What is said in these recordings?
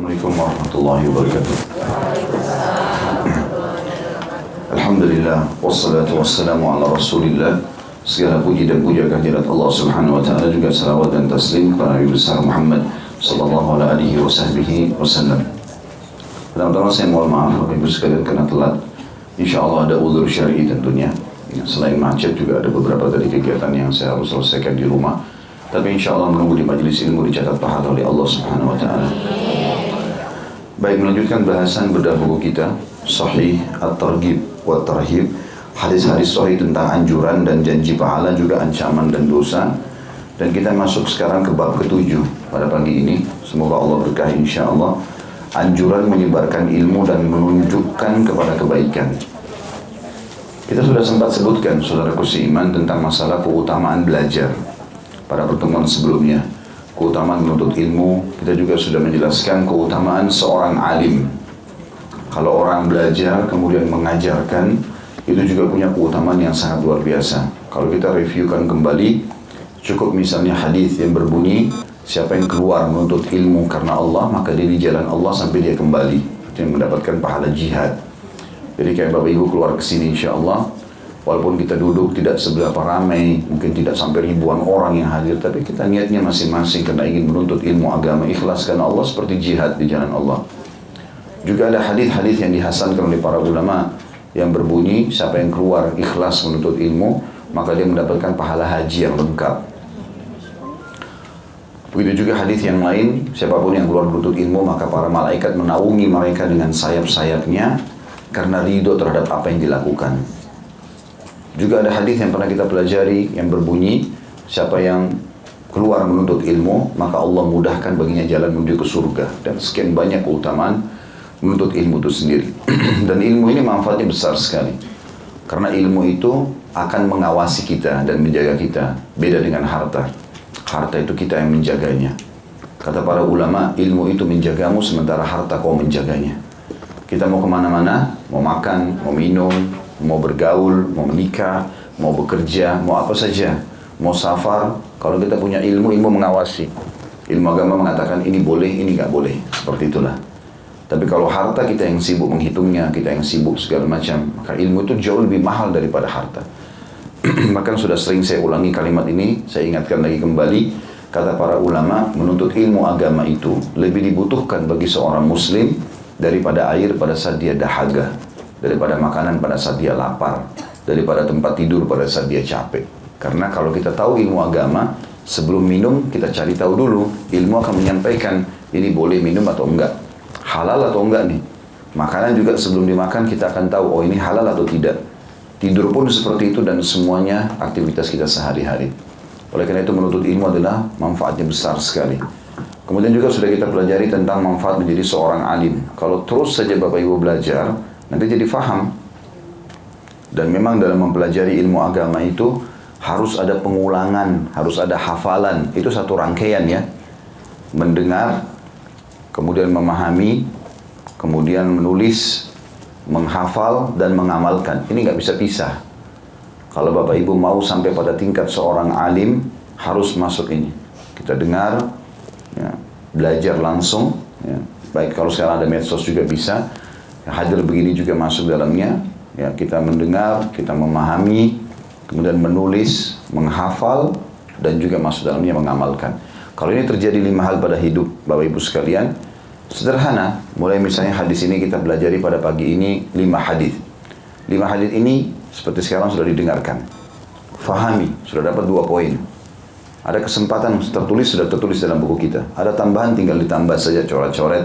Assalamualaikum warahmatullahi wabarakatuh. Alhamdulillah wassalatu wassalamu ala Rasulillah. Segala puji dan puja kehadirat Allah Subhanahu wa taala juga salawat dan taslim kepada Nabi besar Muhammad sallallahu alaihi wasallam. Pertama-tama saya mohon maaf Bapak Ibu sekalian karena telat. Insya Allah ada ulur syar'i tentunya. Ya, selain macet juga ada beberapa dari kegiatan yang saya harus selesaikan di rumah. Tapi insya Allah menunggu di majelis ilmu dicatat pahala oleh Allah Subhanahu Wa Taala. Baik melanjutkan bahasan bedah buku kita. Sahih At-Targhib wa Tarhib. Hadis-hadis sahih tentang anjuran dan janji pahala juga ancaman dan dosa. Dan kita masuk sekarang ke bab ketujuh pada pagi ini. Semoga Allah berkahi insya Allah anjuran menyebarkan ilmu dan menunjukkan kepada kebaikan. Kita sudah sempat sebutkan saudaraku seiman tentang masalah keutamaan belajar pada pertemuan sebelumnya. Keutamaan menuntut ilmu, kita juga sudah menjelaskan keutamaan seorang alim. Kalau orang belajar kemudian mengajarkan, itu juga punya keutamaan yang sangat luar biasa. Kalau kita reviewkan kembali, cukup misalnya hadis yang berbunyi, siapa yang keluar menuntut ilmu karena Allah, maka dia di jalan Allah sampai dia kembali. Yang mendapatkan pahala jihad. Jadi kayak Bapak Ibu keluar ke sini insya Allah, Walaupun kita duduk tidak seberapa ramai, mungkin tidak sampai ribuan orang yang hadir, tapi kita niatnya masing-masing karena ingin menuntut ilmu agama ikhlas karena Allah seperti jihad di jalan Allah. Juga ada hadis-hadis yang dihasankan oleh para ulama yang berbunyi siapa yang keluar ikhlas menuntut ilmu maka dia mendapatkan pahala haji yang lengkap. Begitu juga hadis yang lain, siapa pun yang keluar menuntut ilmu maka para malaikat menaungi mereka dengan sayap-sayapnya karena ridho terhadap apa yang dilakukan. Juga ada hadis yang pernah kita pelajari yang berbunyi siapa yang keluar menuntut ilmu maka Allah mudahkan baginya jalan menuju ke surga. Dan sekian banyak keutamaan menuntut ilmu itu sendiri. Dan ilmu ini manfaatnya besar sekali. Karena ilmu itu akan mengawasi kita dan menjaga kita. Beda dengan harta. Harta itu kita yang menjaganya. Kata para ulama ilmu itu menjagamu sementara harta kau menjaganya. Kita mau ke mana-mana mau makan mau minum mau bergaul, mau menikah, mau bekerja, mau apa saja, mau safar, kalau kita punya ilmu, ilmu mengawasi. Ilmu agama mengatakan ini boleh, ini nggak boleh, seperti itulah. Tapi kalau harta kita yang sibuk menghitungnya, kita yang sibuk segala macam, maka ilmu itu jauh lebih mahal daripada harta. Bahkan sudah sering saya ulangi kalimat ini, saya ingatkan lagi kembali, kata para ulama, menuntut ilmu agama itu lebih dibutuhkan bagi seorang muslim daripada air pada saat dia dahaga daripada makanan pada saat dia lapar, daripada tempat tidur pada saat dia capek. Karena kalau kita tahu ilmu agama, sebelum minum kita cari tahu dulu, ilmu akan menyampaikan ini boleh minum atau enggak, halal atau enggak nih. Makanan juga sebelum dimakan kita akan tahu oh ini halal atau tidak. Tidur pun seperti itu dan semuanya aktivitas kita sehari-hari. Oleh karena itu menuntut ilmu adalah manfaatnya besar sekali. Kemudian juga sudah kita pelajari tentang manfaat menjadi seorang alim. Kalau terus saja Bapak Ibu belajar, nanti jadi faham. Dan memang dalam mempelajari ilmu agama itu harus ada pengulangan, harus ada hafalan. Itu satu rangkaian ya. Mendengar, kemudian memahami, kemudian menulis, menghafal, dan mengamalkan. Ini nggak bisa pisah. Kalau Bapak Ibu mau sampai pada tingkat seorang alim, harus masuk ini. Kita dengar, ya, belajar langsung. Ya. Baik kalau sekarang ada medsos juga bisa hadir begini juga masuk dalamnya. Ya, kita mendengar, kita memahami, kemudian menulis, menghafal, dan juga masuk dalamnya mengamalkan. Kalau ini terjadi lima hal pada hidup Bapak Ibu sekalian, sederhana. Mulai misalnya hadis ini kita belajar pada pagi ini lima hadis. Lima hadis ini seperti sekarang sudah didengarkan. Fahami, sudah dapat dua poin. Ada kesempatan tertulis sudah tertulis dalam buku kita. Ada tambahan tinggal ditambah saja coret-coret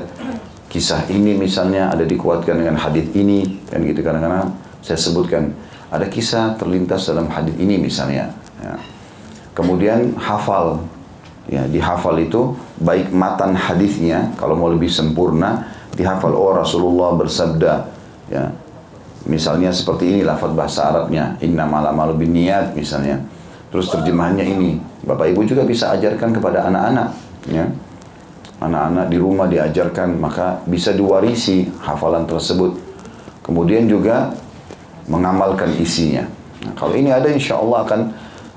kisah ini misalnya ada dikuatkan dengan hadis ini kan gitu. Kadang-kadang saya sebutkan ada kisah terlintas dalam hadis ini misalnya ya. kemudian hafal ya dihafal itu baik matan hadisnya kalau mau lebih sempurna dihafal. Oh Rasulullah bersabda ya. Misalnya seperti ini lafaz bahasa Arabnya inna malamalu bin niat misalnya. Terus terjemahannya ini Bapak Ibu juga bisa ajarkan kepada anak-anak ya anak-anak di rumah diajarkan maka bisa diwarisi hafalan tersebut kemudian juga mengamalkan isinya nah, kalau ini ada insya Allah akan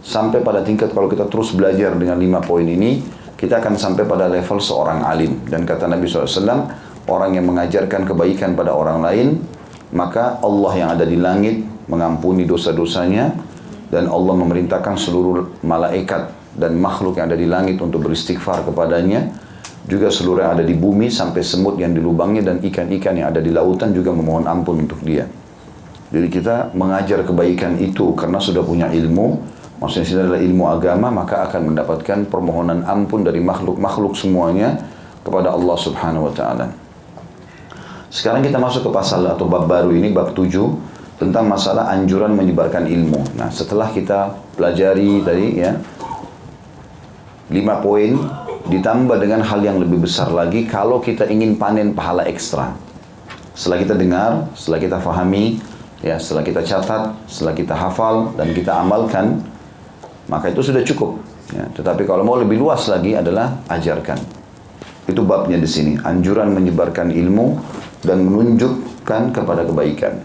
sampai pada tingkat kalau kita terus belajar dengan lima poin ini kita akan sampai pada level seorang alim. Dan kata Nabi SAW, orang yang mengajarkan kebaikan pada orang lain, maka Allah yang ada di langit mengampuni dosa-dosanya, dan Allah memerintahkan seluruh malaikat dan makhluk yang ada di langit untuk beristighfar kepadanya, juga seluruh yang ada di bumi sampai semut yang di lubangnya dan ikan-ikan yang ada di lautan juga memohon ampun untuk dia. Jadi kita mengajar kebaikan itu karena sudah punya ilmu, maksudnya ini adalah ilmu agama, maka akan mendapatkan permohonan ampun dari makhluk-makhluk semuanya kepada Allah Subhanahu wa taala. Sekarang kita masuk ke pasal atau bab baru ini bab 7 tentang masalah anjuran menyebarkan ilmu. Nah, setelah kita pelajari tadi ya lima poin ditambah dengan hal yang lebih besar lagi kalau kita ingin panen pahala ekstra. Setelah kita dengar, setelah kita fahami, ya setelah kita catat, setelah kita hafal dan kita amalkan, maka itu sudah cukup. Ya, tetapi kalau mau lebih luas lagi adalah ajarkan. Itu babnya di sini. Anjuran menyebarkan ilmu dan menunjukkan kepada kebaikan.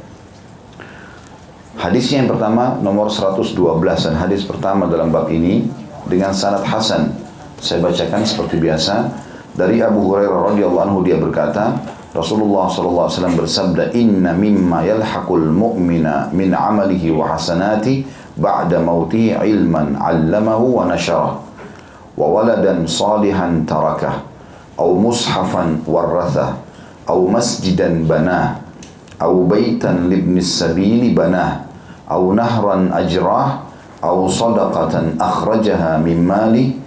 Hadisnya yang pertama nomor 112 dan hadis pertama dalam bab ini dengan sanad hasan. Saya bacakan seperti biasa. Dari Abu Hurairah radhiyallahu anhu dia berkata, Rasulullah sallallahu alaihi wasallam bersabda, "Inna mimma yalhaqul mu'mina min 'amalihi wa hasanati ba'da mautihi ilman 'allamahu wa nashara wa waladan salihan tarakah aw mushafan warrathah aw masjidan banah aw baitan libni sabili banah aw nahran ajrah aw sadaqatan akhrajaha min mali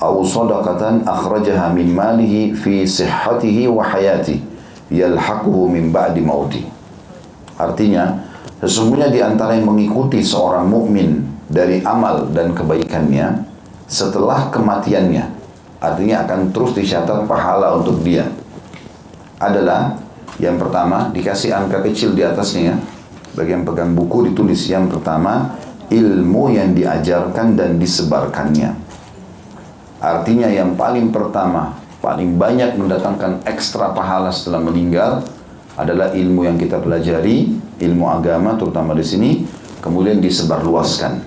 aw sadaqatan akhrajaha min malihi fi sihhatihi wa hayatihi yalhaquhu min ba'di mauti artinya Sesungguhnya di antara yang mengikuti seorang mukmin dari amal dan kebaikannya setelah kematiannya, artinya akan terus dicatat pahala untuk dia. Adalah yang pertama dikasih angka kecil di atasnya, bagi yang pegang buku ditulis yang pertama ilmu yang diajarkan dan disebarkannya. Artinya yang paling pertama, paling banyak mendatangkan ekstra pahala setelah meninggal adalah ilmu yang kita pelajari, ilmu agama terutama di sini, kemudian disebarluaskan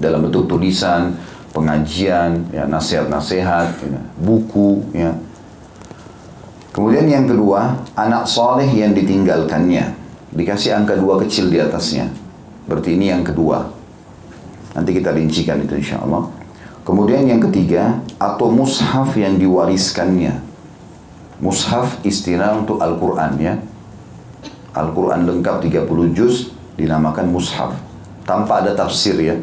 dalam bentuk tulisan, pengajian, ya, nasihat-nasihat, ya, buku, ya. Kemudian yang kedua, anak soleh yang ditinggalkannya. Dikasih angka dua kecil di atasnya. Berarti ini yang kedua. Nanti kita rincikan itu insya Allah. Kemudian yang ketiga, atau mushaf yang diwariskannya Mushaf istilah untuk Al-Quran ya. Al-Quran lengkap 30 juz dinamakan mushaf. Tanpa ada tafsir ya.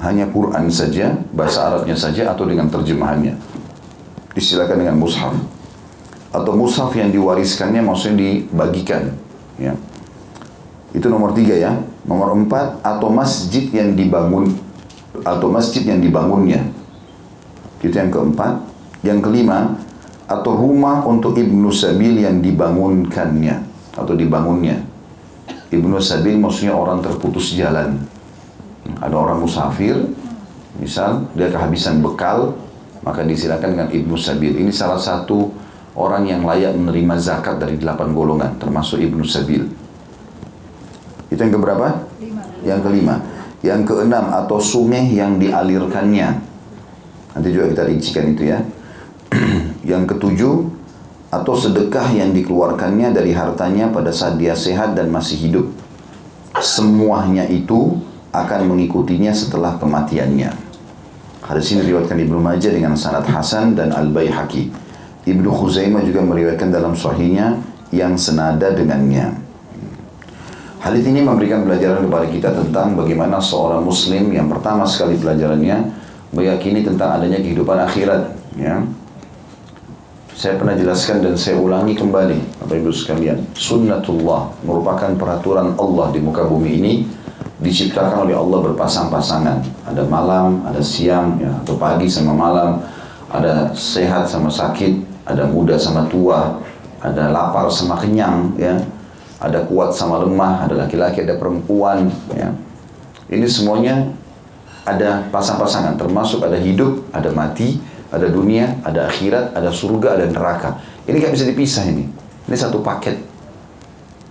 Hanya Quran saja, bahasa Arabnya saja atau dengan terjemahannya. Disilakan dengan mushaf. Atau mushaf yang diwariskannya maksudnya dibagikan. Ya. Itu nomor tiga ya. Nomor empat, atau masjid yang dibangun atau masjid yang dibangunnya. Itu yang keempat. Yang kelima, atau rumah untuk Ibnu Sabil yang dibangunkannya atau dibangunnya. Ibnu Sabil maksudnya orang terputus jalan. Ada orang musafir, misal dia kehabisan bekal, maka disilakan dengan Ibnu Sabil. Ini salah satu orang yang layak menerima zakat dari delapan golongan, termasuk Ibnu Sabil. Itu yang keberapa? Lima. Yang kelima. Yang keenam atau sungai yang dialirkannya. Nanti juga kita rincikan itu ya. Yang ketujuh, atau sedekah yang dikeluarkannya dari hartanya pada saat dia sehat dan masih hidup. Semuanya itu akan mengikutinya setelah kematiannya. Hadis ini diriwayatkan Ibnu Majah dengan sanad Hasan dan Al Baihaqi. Ibnu Khuzaimah juga meriwayatkan dalam sahihnya yang senada dengannya. Hadis ini memberikan pelajaran kepada kita tentang bagaimana seorang muslim yang pertama sekali pelajarannya meyakini tentang adanya kehidupan akhirat, ya saya pernah jelaskan dan saya ulangi kembali, Bapak Ibu sekalian. Sunnatullah merupakan peraturan Allah di muka bumi ini diciptakan oleh Allah berpasang-pasangan. Ada malam, ada siang, ya, atau pagi sama malam, ada sehat sama sakit, ada muda sama tua, ada lapar sama kenyang, ya, ada kuat sama lemah, ada laki-laki, ada perempuan, ya. Ini semuanya ada pasang-pasangan, termasuk ada hidup, ada mati, ada dunia, ada akhirat, ada surga, ada neraka. Ini nggak bisa dipisah ini. Ini satu paket.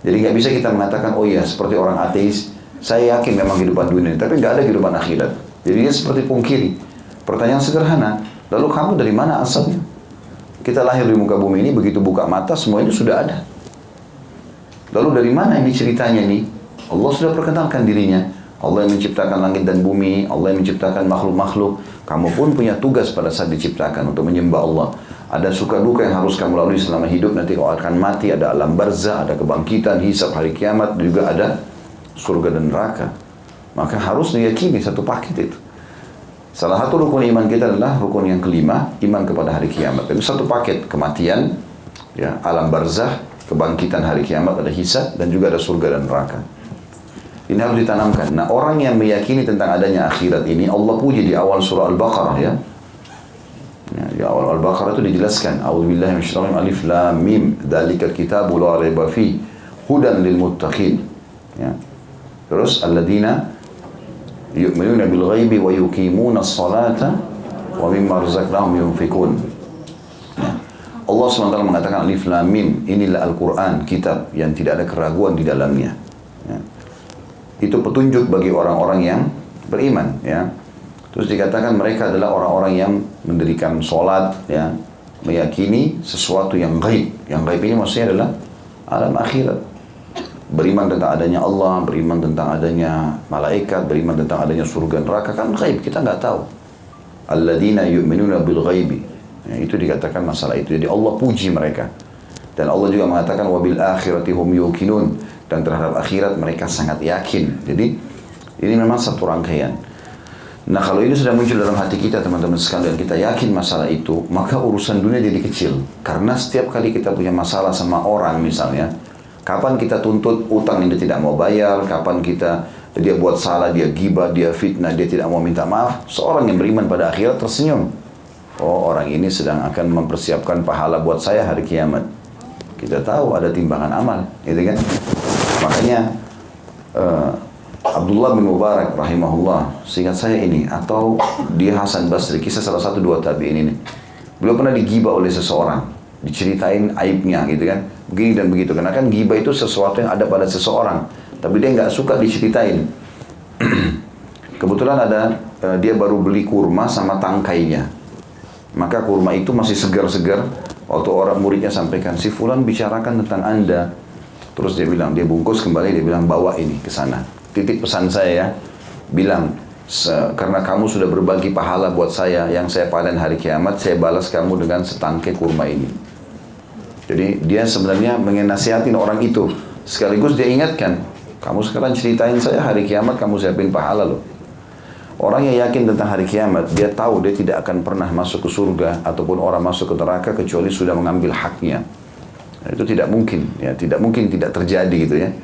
Jadi nggak bisa kita mengatakan, oh iya seperti orang ateis, saya yakin memang kehidupan dunia, tapi nggak ada kehidupan akhirat. Jadi dia seperti pungkiri. Pertanyaan sederhana, lalu kamu dari mana asalnya? Kita lahir di muka bumi ini, begitu buka mata, semua ini sudah ada. Lalu dari mana ini ceritanya nih? Allah sudah perkenalkan dirinya. Allah yang menciptakan langit dan bumi, Allah yang menciptakan makhluk-makhluk. Kamu pun punya tugas pada saat diciptakan untuk menyembah Allah. Ada suka duka yang harus kamu lalui selama hidup, nanti kau akan mati, ada alam barzah, ada kebangkitan, hisab hari kiamat, juga ada surga dan neraka. Maka harus diyakini satu paket itu. Salah satu rukun iman kita adalah rukun yang kelima, iman kepada hari kiamat. Itu satu paket, kematian, ya, alam barzah, kebangkitan hari kiamat, ada hisab, dan juga ada surga dan neraka. Ini harus ditanamkan. Nah, orang yang meyakini tentang adanya akhirat ini, Allah puji di awal surah Al-Baqarah ya. Ya, di awal Al-Baqarah itu dijelaskan, A'udzubillahi minasyaitonir alif lam mim, dzalikal kitabu la raiba fi, hudan lil muttaqin. Ya. Terus alladzina yu'minuna bil ghaibi wa yuqimuna as-salata wa mimma razaqnahum yunfikun. Allah SWT mengatakan alif lam mim, inilah Al-Qur'an, kitab yang tidak ada keraguan di dalamnya. Ya. Itu petunjuk bagi orang-orang yang beriman, ya. Terus dikatakan mereka adalah orang-orang yang mendirikan sholat, ya, meyakini sesuatu yang gaib. Yang gaib ini maksudnya adalah alam akhirat. Beriman tentang adanya Allah, beriman tentang adanya malaikat, beriman tentang adanya surga neraka kan gaib kita nggak tahu. Alladzina yu'minuna bil ghaibi. Ya, itu dikatakan masalah itu. Jadi Allah puji mereka. Dan Allah juga mengatakan wabil akhirati hum yuqinun dan terhadap akhirat mereka sangat yakin. Jadi ini memang satu rangkaian. Nah kalau ini sudah muncul dalam hati kita teman-teman sekalian, kita yakin masalah itu, maka urusan dunia jadi kecil. Karena setiap kali kita punya masalah sama orang misalnya, kapan kita tuntut utang yang dia tidak mau bayar, kapan kita dia buat salah, dia gibah, dia fitnah, dia tidak mau minta maaf, seorang yang beriman pada akhirat tersenyum. Oh orang ini sedang akan mempersiapkan pahala buat saya hari kiamat. Kita tahu ada timbangan amal, gitu kan? Makanya uh, Abdullah bin Mubarak rahimahullah, seingat saya ini atau dia Hasan Basri, kisah salah satu dua tabi'in ini. Beliau pernah digibah oleh seseorang, diceritain aibnya gitu kan, begini dan begitu. Karena kan gibah itu sesuatu yang ada pada seseorang, tapi dia nggak suka diceritain. Kebetulan ada uh, dia baru beli kurma sama tangkainya. Maka kurma itu masih segar-segar. Waktu orang muridnya sampaikan, si Fulan bicarakan tentang anda. Terus dia bilang, dia bungkus kembali, dia bilang bawa ini ke sana. Titik pesan saya ya, bilang, karena kamu sudah berbagi pahala buat saya, yang saya panen hari kiamat, saya balas kamu dengan setangkai kurma ini. Jadi dia sebenarnya mengenasihatin orang itu. Sekaligus dia ingatkan, kamu sekarang ceritain saya hari kiamat kamu siapin pahala loh. Orang yang yakin tentang hari kiamat, dia tahu dia tidak akan pernah masuk ke surga ataupun orang masuk ke neraka kecuali sudah mengambil haknya. Nah, itu tidak mungkin, ya tidak mungkin tidak terjadi gitu ya.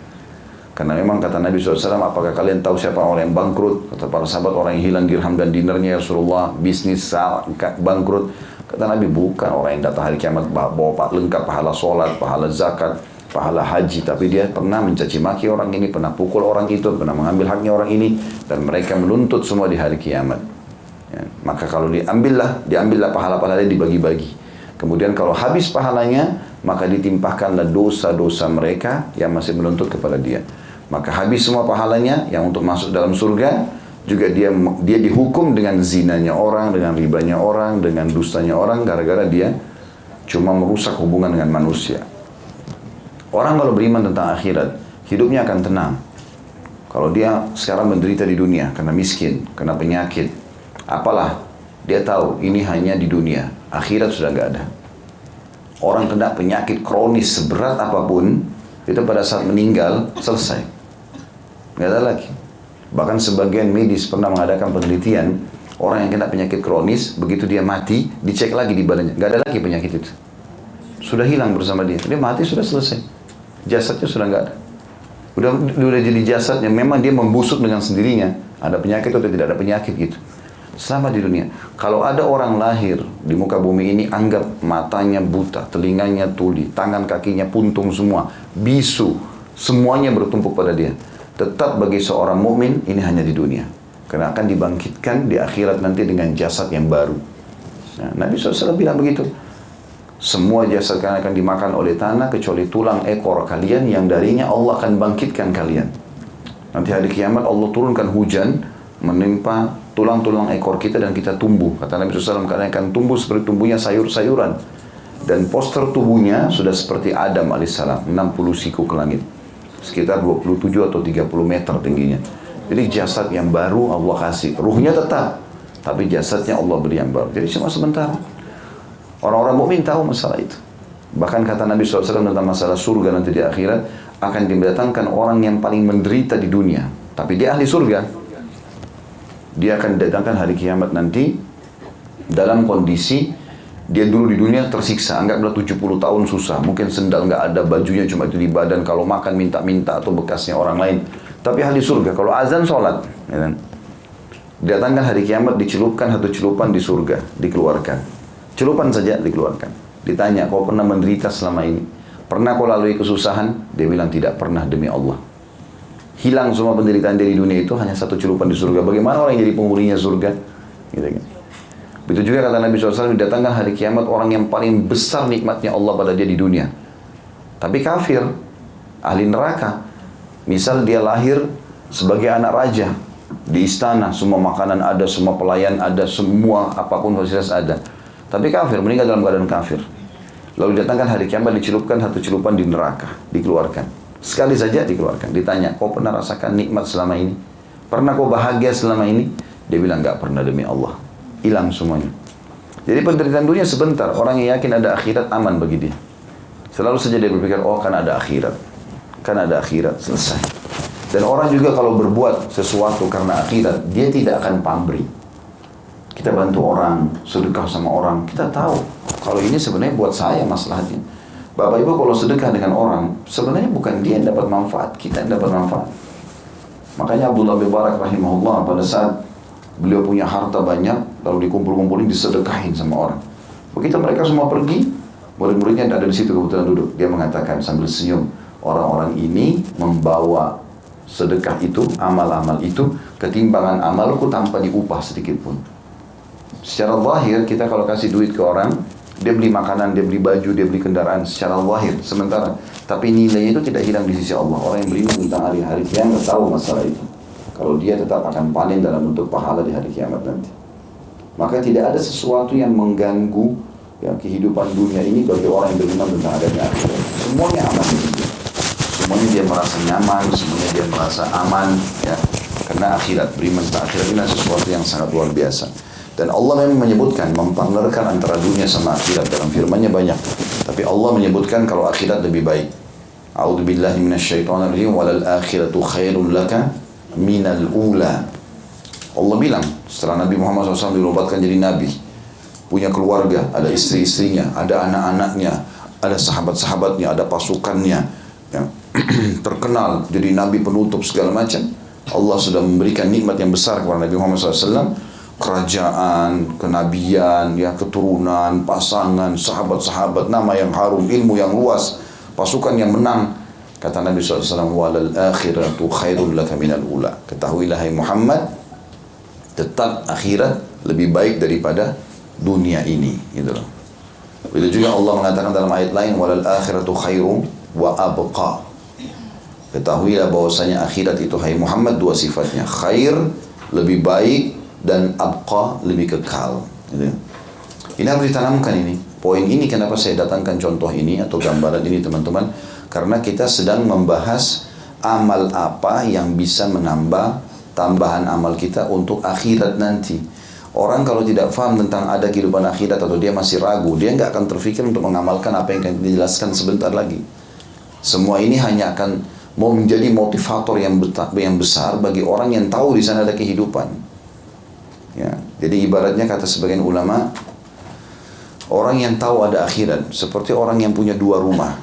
Karena memang kata Nabi SAW, apakah kalian tahu siapa orang yang bangkrut? Kata para sahabat, orang yang hilang dirham dan dinernya ya Rasulullah, bisnis bangkrut. Kata Nabi, bukan orang yang datang hari kiamat bawa pak lengkap pahala sholat, pahala zakat, pahala haji, tapi dia pernah mencaci maki orang ini, pernah pukul orang itu, pernah mengambil haknya orang ini, dan mereka menuntut semua di hari kiamat. Ya, maka kalau diambillah, diambillah pahala-pahala dibagi-bagi. Kemudian kalau habis pahalanya, maka ditimpahkanlah dosa-dosa mereka yang masih menuntut kepada dia. Maka habis semua pahalanya yang untuk masuk dalam surga, juga dia dia dihukum dengan zinanya orang, dengan ribanya orang, dengan dustanya orang, gara-gara dia cuma merusak hubungan dengan manusia. Orang kalau beriman tentang akhirat, hidupnya akan tenang. Kalau dia sekarang menderita di dunia karena miskin, karena penyakit, apalah dia tahu ini hanya di dunia, akhirat sudah nggak ada. Orang kena penyakit kronis seberat apa pun, itu pada saat meninggal selesai, nggak ada lagi. Bahkan sebagian medis pernah mengadakan penelitian, orang yang kena penyakit kronis, begitu dia mati, dicek lagi di badannya, nggak ada lagi penyakit itu. Sudah hilang bersama dia, dia mati sudah selesai jasadnya sudah nggak ada. Udah, udah jadi jasad yang memang dia membusuk dengan sendirinya. Ada penyakit atau tidak ada penyakit gitu. Sama di dunia. Kalau ada orang lahir di muka bumi ini anggap matanya buta, telinganya tuli, tangan kakinya puntung semua, bisu, semuanya bertumpuk pada dia. Tetap bagi seorang mukmin ini hanya di dunia. Karena akan dibangkitkan di akhirat nanti dengan jasad yang baru. Nah, Nabi SAW bilang begitu. Semua jasad kalian akan dimakan oleh tanah kecuali tulang ekor kalian yang darinya Allah akan bangkitkan kalian. Nanti hari kiamat Allah turunkan hujan menimpa tulang-tulang ekor kita dan kita tumbuh. Kata Nabi SAW, karena akan tumbuh seperti tumbuhnya sayur-sayuran. Dan poster tubuhnya sudah seperti Adam alaihissalam, 60 siku ke langit. Sekitar 27 atau 30 meter tingginya. Jadi jasad yang baru Allah kasih. Ruhnya tetap, tapi jasadnya Allah beri yang baru. Jadi cuma sebentar. Orang-orang mukmin tahu masalah itu. Bahkan kata Nabi SAW tentang masalah surga nanti di akhirat, akan didatangkan orang yang paling menderita di dunia. Tapi dia ahli surga dia akan didatangkan hari kiamat nanti dalam kondisi dia dulu di dunia tersiksa, anggaplah 70 tahun susah, mungkin sendal nggak ada, bajunya cuma itu di badan, kalau makan minta-minta atau bekasnya orang lain. Tapi ahli surga, kalau azan sholat, ya kan? Datangkan hari kiamat, dicelupkan satu celupan di surga, dikeluarkan. Celupan saja dikeluarkan. Ditanya, kau pernah menderita selama ini? Pernah kau lalui kesusahan? Dia bilang tidak pernah demi Allah hilang semua penderitaan dari dunia itu hanya satu celupan di surga. Bagaimana orang yang jadi penghuninya surga? Gitu kan. Begitu juga kata Nabi SAW, datangkan hari kiamat orang yang paling besar nikmatnya Allah pada dia di dunia. Tapi kafir, ahli neraka. Misal dia lahir sebagai anak raja di istana, semua makanan ada, semua pelayan ada, semua apa pun fasilitas ada. Tapi kafir, meninggal dalam keadaan kafir. Lalu datangkan hari kiamat dicelupkan satu celupan di neraka, dikeluarkan. Sekali saja dikeluarkan. Ditanya, kau pernah rasakan nikmat selama ini? Pernah kau bahagia selama ini? Dia bilang, nggak pernah demi Allah. Hilang semuanya. Jadi penderitaan dunia sebentar. Orang yang yakin ada akhirat aman bagi dia. Selalu saja dia berpikir, oh kan ada akhirat. Kan ada akhirat, selesai. Dan orang juga kalau berbuat sesuatu karena akhirat, dia tidak akan pamrih. Kita bantu orang, sedekah sama orang, kita tahu kalau ini sebenarnya buat saya masalahnya. Bapak Ibu kalau sedekah dengan orang, sebenarnya bukan dia yang dapat manfaat, kita yang dapat manfaat. Makanya Abdullah bin Barak rahimahullah pada saat beliau punya harta banyak, lalu dikumpul-kumpulin disedekahin sama orang. Begitu mereka semua pergi, murid-muridnya ada di situ kebetulan duduk. Dia mengatakan sambil senyum, orang-orang ini membawa sedekah itu, amal-amal itu, ketimbangan amalku tanpa diupah sedikit pun. Secara zahir kita kalau kasih duit ke orang, dia beli makanan, dia beli baju, dia beli kendaraan secara wahid sementara. Tapi nilainya itu tidak hilang di sisi Allah. Orang yang beriman tentang hari-hari kiamat tahu masalah itu. Kalau dia tetap akan panen dalam bentuk pahala di hari kiamat nanti. Maka tidak ada sesuatu yang mengganggu ya, kehidupan dunia ini bagi orang yang beriman tentang adanya akhirat. Semuanya aman di Semuanya dia merasa nyaman, semuanya dia merasa aman ya. Karena akhirat, beriman tentang akhirat ini sesuatu yang sangat luar biasa. Dan Allah memang menyebutkan, mempartnerkan antara dunia sama akhirat dalam firman-Nya banyak. Tapi Allah menyebutkan kalau akhirat lebih baik. A'udzu billahi minasyaitonir rajim walal akhiratu khairun laka minal ula. Allah bilang setelah Nabi Muhammad SAW dirobatkan jadi nabi, punya keluarga, ada istri-istrinya, ada anak-anaknya, ada sahabat-sahabatnya, ada pasukannya, yang terkenal jadi nabi penutup segala macam. Allah sudah memberikan nikmat yang besar kepada Nabi Muhammad SAW kerajaan, kenabian, ya keturunan, pasangan, sahabat-sahabat, nama yang harum, ilmu yang luas, pasukan yang menang. Kata Nabi SAW, walal akhiratu khairun laka minal ula. Ketahuilah hai Muhammad, tetap akhirat lebih baik daripada dunia ini. Gitu loh. Itu juga Allah mengatakan dalam ayat lain, walal akhiratu khairun wa abqa. Ketahuilah bahwasanya akhirat itu hai Muhammad dua sifatnya. Khair, lebih baik, dan abqa lebih kekal. Gitu. Ini harus ditanamkan ini. Poin ini kenapa saya datangkan contoh ini atau gambaran ini teman-teman. Karena kita sedang membahas amal apa yang bisa menambah tambahan amal kita untuk akhirat nanti. Orang kalau tidak paham tentang ada kehidupan akhirat atau dia masih ragu, dia nggak akan terfikir untuk mengamalkan apa yang akan dijelaskan sebentar lagi. Semua ini hanya akan mau menjadi motivator yang besar bagi orang yang tahu di sana ada kehidupan. Ya, jadi ibaratnya kata sebagian ulama, orang yang tahu ada akhirat seperti orang yang punya dua rumah.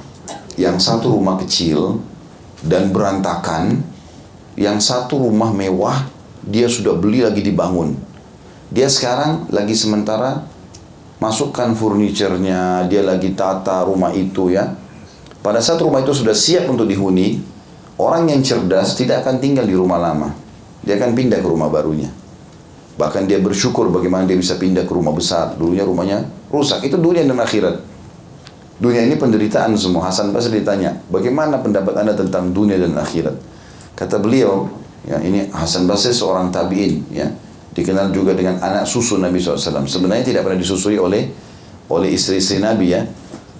Yang satu rumah kecil dan berantakan, yang satu rumah mewah dia sudah beli lagi dibangun. Dia sekarang lagi sementara masukkan furniturnya, dia lagi tata rumah itu ya. Pada saat rumah itu sudah siap untuk dihuni, orang yang cerdas tidak akan tinggal di rumah lama. Dia akan pindah ke rumah barunya. Bahkan dia bersyukur bagaimana dia bisa pindah ke rumah besar. Dulunya rumahnya rusak. Itu dunia dan akhirat. Dunia ini penderitaan semua. Hasan Basri ditanya, bagaimana pendapat anda tentang dunia dan akhirat? Kata beliau, ya ini Hasan Basri seorang tabiin, ya Dikenal juga dengan anak susu Nabi SAW. Sebenarnya tidak pernah disusui oleh oleh istri-istri Nabi ya.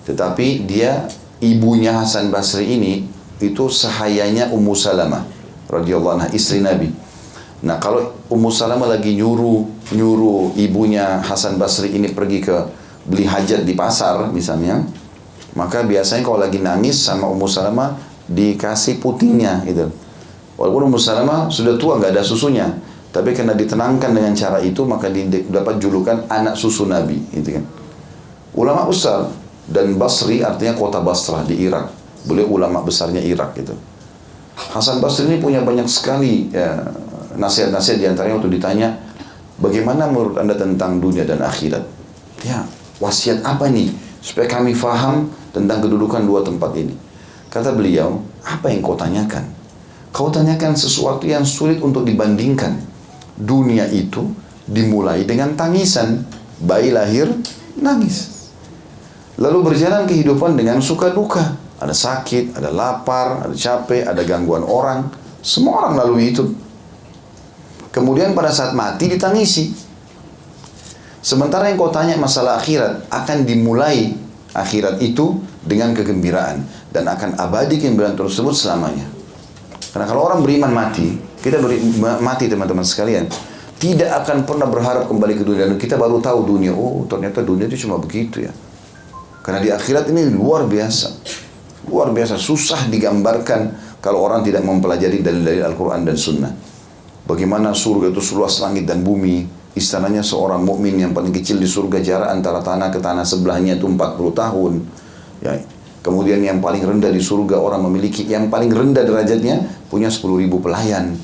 Tetapi dia ibunya Hasan Basri ini itu sahayanya Ummu Salamah radhiyallahu anha istri Nabi. Nah kalau Ummu Salamah lagi nyuruh nyuruh ibunya Hasan Basri ini pergi ke beli hajat di pasar misalnya, maka biasanya kalau lagi nangis sama Ummu Salamah dikasih putingnya gitu. Walaupun Ummu Salamah sudah tua nggak ada susunya, tapi karena ditenangkan dengan cara itu maka dapat julukan anak susu Nabi gitu kan. Ulama besar dan Basri artinya kota Basrah di Irak. Beliau ulama besarnya Irak gitu. Hasan Basri ini punya banyak sekali ya, nasihat-nasihat di antaranya waktu ditanya bagaimana menurut anda tentang dunia dan akhirat? Ya wasiat apa nih supaya kami faham tentang kedudukan dua tempat ini? Kata beliau apa yang kau tanyakan? Kau tanyakan sesuatu yang sulit untuk dibandingkan. Dunia itu dimulai dengan tangisan bayi lahir nangis. Lalu berjalan kehidupan dengan suka duka. Ada sakit, ada lapar, ada capek, ada gangguan orang. Semua orang lalui itu. Kemudian pada saat mati ditangisi. Sementara yang kau tanya masalah akhirat akan dimulai akhirat itu dengan kegembiraan dan akan abadi kegembiraan tersebut selamanya. Karena kalau orang beriman mati, kita beri, mati teman-teman sekalian, tidak akan pernah berharap kembali ke dunia kita baru tahu dunia. Oh, ternyata dunia itu cuma begitu ya. Karena di akhirat ini luar biasa. Luar biasa susah digambarkan kalau orang tidak mempelajari dalil-dalil Al-Qur'an dan Sunnah. Bagaimana surga itu seluas langit dan bumi. Istananya seorang mukmin yang paling kecil di surga jarak antara tanah ke tanah sebelahnya itu 40 tahun. Ya. Kemudian yang paling rendah di surga orang memiliki yang paling rendah derajatnya punya 10 ribu pelayan.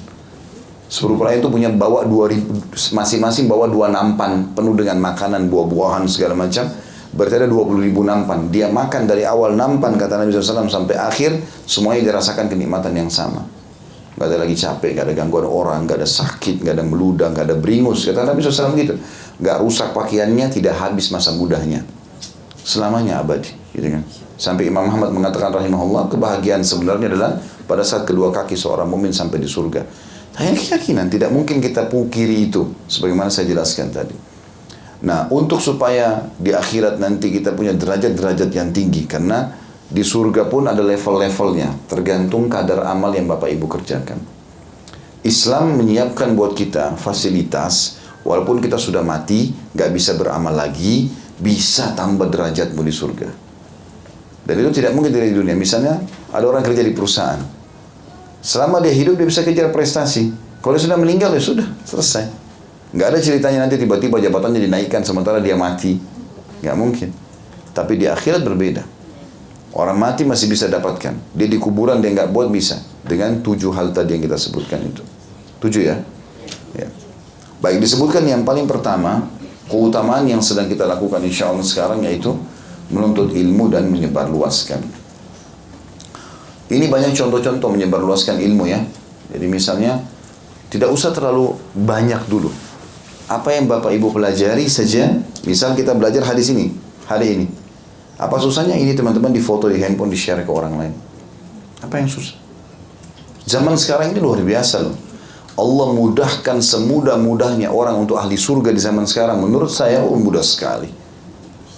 10 pelayan itu punya bawa 2 ribu, masing-masing bawa dua nampan penuh dengan makanan, buah-buahan segala macam. Berarti ada 20 ribu nampan. Dia makan dari awal nampan kata Nabi SAW sampai akhir semuanya dirasakan kenikmatan yang sama nggak ada lagi capek, nggak ada gangguan orang, nggak ada sakit, nggak ada meludah, nggak ada beringus. Kata Nabi SAW gitu, nggak rusak pakaiannya, tidak habis masa mudanya, selamanya abadi, gitu kan. Sampai Imam Muhammad mengatakan rahimahullah, kebahagiaan sebenarnya adalah pada saat kedua kaki seorang mumin sampai di surga. Hanya keyakinan, tidak mungkin kita pungkiri itu, sebagaimana saya jelaskan tadi. Nah, untuk supaya di akhirat nanti kita punya derajat-derajat yang tinggi, karena di surga pun ada level-levelnya, tergantung kadar amal yang Bapak Ibu kerjakan. Islam menyiapkan buat kita fasilitas, walaupun kita sudah mati, gak bisa beramal lagi, bisa tambah derajatmu di surga. Dan itu tidak mungkin dari dunia. Misalnya, ada orang kerja di perusahaan. Selama dia hidup, dia bisa kejar prestasi. Kalau sudah meninggal, ya sudah, selesai. Gak ada ceritanya nanti tiba-tiba jabatannya dinaikkan sementara dia mati. Gak mungkin. Tapi di akhirat berbeda. Orang mati masih bisa dapatkan. Dia di kuburan dia nggak buat bisa. Dengan tujuh hal tadi yang kita sebutkan itu. Tujuh ya? ya. Baik disebutkan yang paling pertama, keutamaan yang sedang kita lakukan insya Allah sekarang yaitu menuntut ilmu dan menyebarluaskan. Ini banyak contoh-contoh menyebarluaskan ilmu ya. Jadi misalnya tidak usah terlalu banyak dulu. Apa yang Bapak Ibu pelajari saja, misal kita belajar hadis ini, hari ini. Apa susahnya ini teman-teman di foto di handphone di share ke orang lain? Apa yang susah? Zaman sekarang ini luar biasa loh. Allah mudahkan semudah-mudahnya orang untuk ahli surga di zaman sekarang. Menurut saya oh, mudah sekali.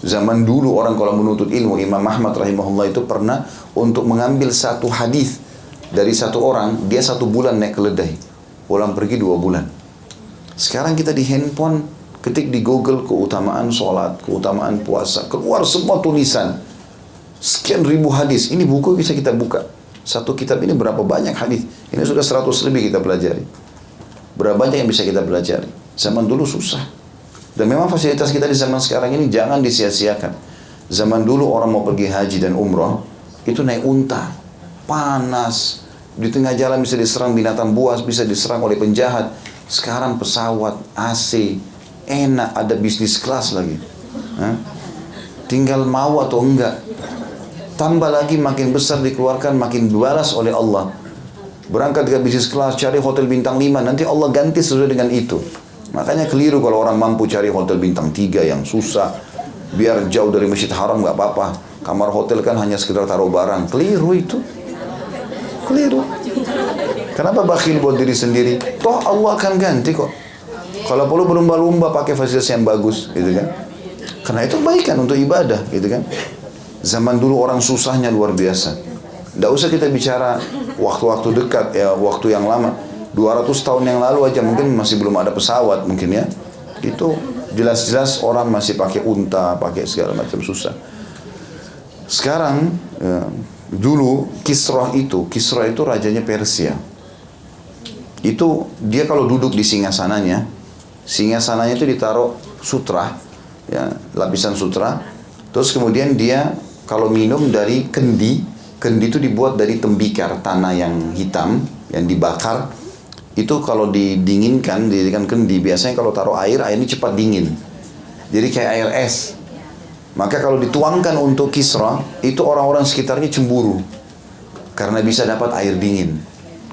Zaman dulu orang kalau menuntut ilmu, Imam Ahmad rahimahullah itu pernah untuk mengambil satu hadis dari satu orang, dia satu bulan naik keledai. Pulang pergi dua bulan. Sekarang kita di handphone Ketik di Google keutamaan sholat, keutamaan puasa, keluar semua tulisan. Sekian ribu hadis. Ini buku bisa kita buka. Satu kitab ini berapa banyak hadis? Ini sudah seratus lebih kita pelajari. Berapa banyak yang bisa kita pelajari? Zaman dulu susah. Dan memang fasilitas kita di zaman sekarang ini jangan disia-siakan. Zaman dulu orang mau pergi haji dan umroh, itu naik unta. Panas. Di tengah jalan bisa diserang binatang buas, bisa diserang oleh penjahat. Sekarang pesawat, AC, enak ada bisnis kelas lagi. Hah? tinggal mau atau enggak. Tambah lagi makin besar dikeluarkan makin balas oleh Allah. Berangkat ke bisnis kelas cari hotel bintang 5 nanti Allah ganti sesuai dengan itu. Makanya keliru kalau orang mampu cari hotel bintang 3 yang susah. Biar jauh dari masjid haram nggak apa-apa. Kamar hotel kan hanya sekedar taruh barang. Keliru itu. Keliru. Kenapa bakhil buat diri sendiri? Toh Allah akan ganti kok Kalau perlu berlumba-lumba pakai fasilitas yang bagus, gitu kan. Karena itu kebaikan untuk ibadah, gitu kan. Zaman dulu orang susahnya luar biasa. Tidak usah kita bicara waktu-waktu dekat, ya waktu yang lama. 200 tahun yang lalu aja mungkin masih belum ada pesawat mungkin ya. Itu jelas-jelas orang masih pakai unta, pakai segala macam susah. Sekarang ya, dulu Kisrah itu, Kisrah itu rajanya Persia. Itu dia kalau duduk di singgasananya, singgasananya itu ditaruh sutra, ya lapisan sutra. Terus kemudian dia kalau minum dari kendi, kendi itu dibuat dari tembikar tanah yang hitam yang dibakar itu kalau didinginkan, didirikan kendi, biasanya kalau taruh air, air ini cepat dingin. Jadi kayak air es. Maka kalau dituangkan untuk Kisra, itu orang-orang sekitarnya cemburu. Karena bisa dapat air dingin.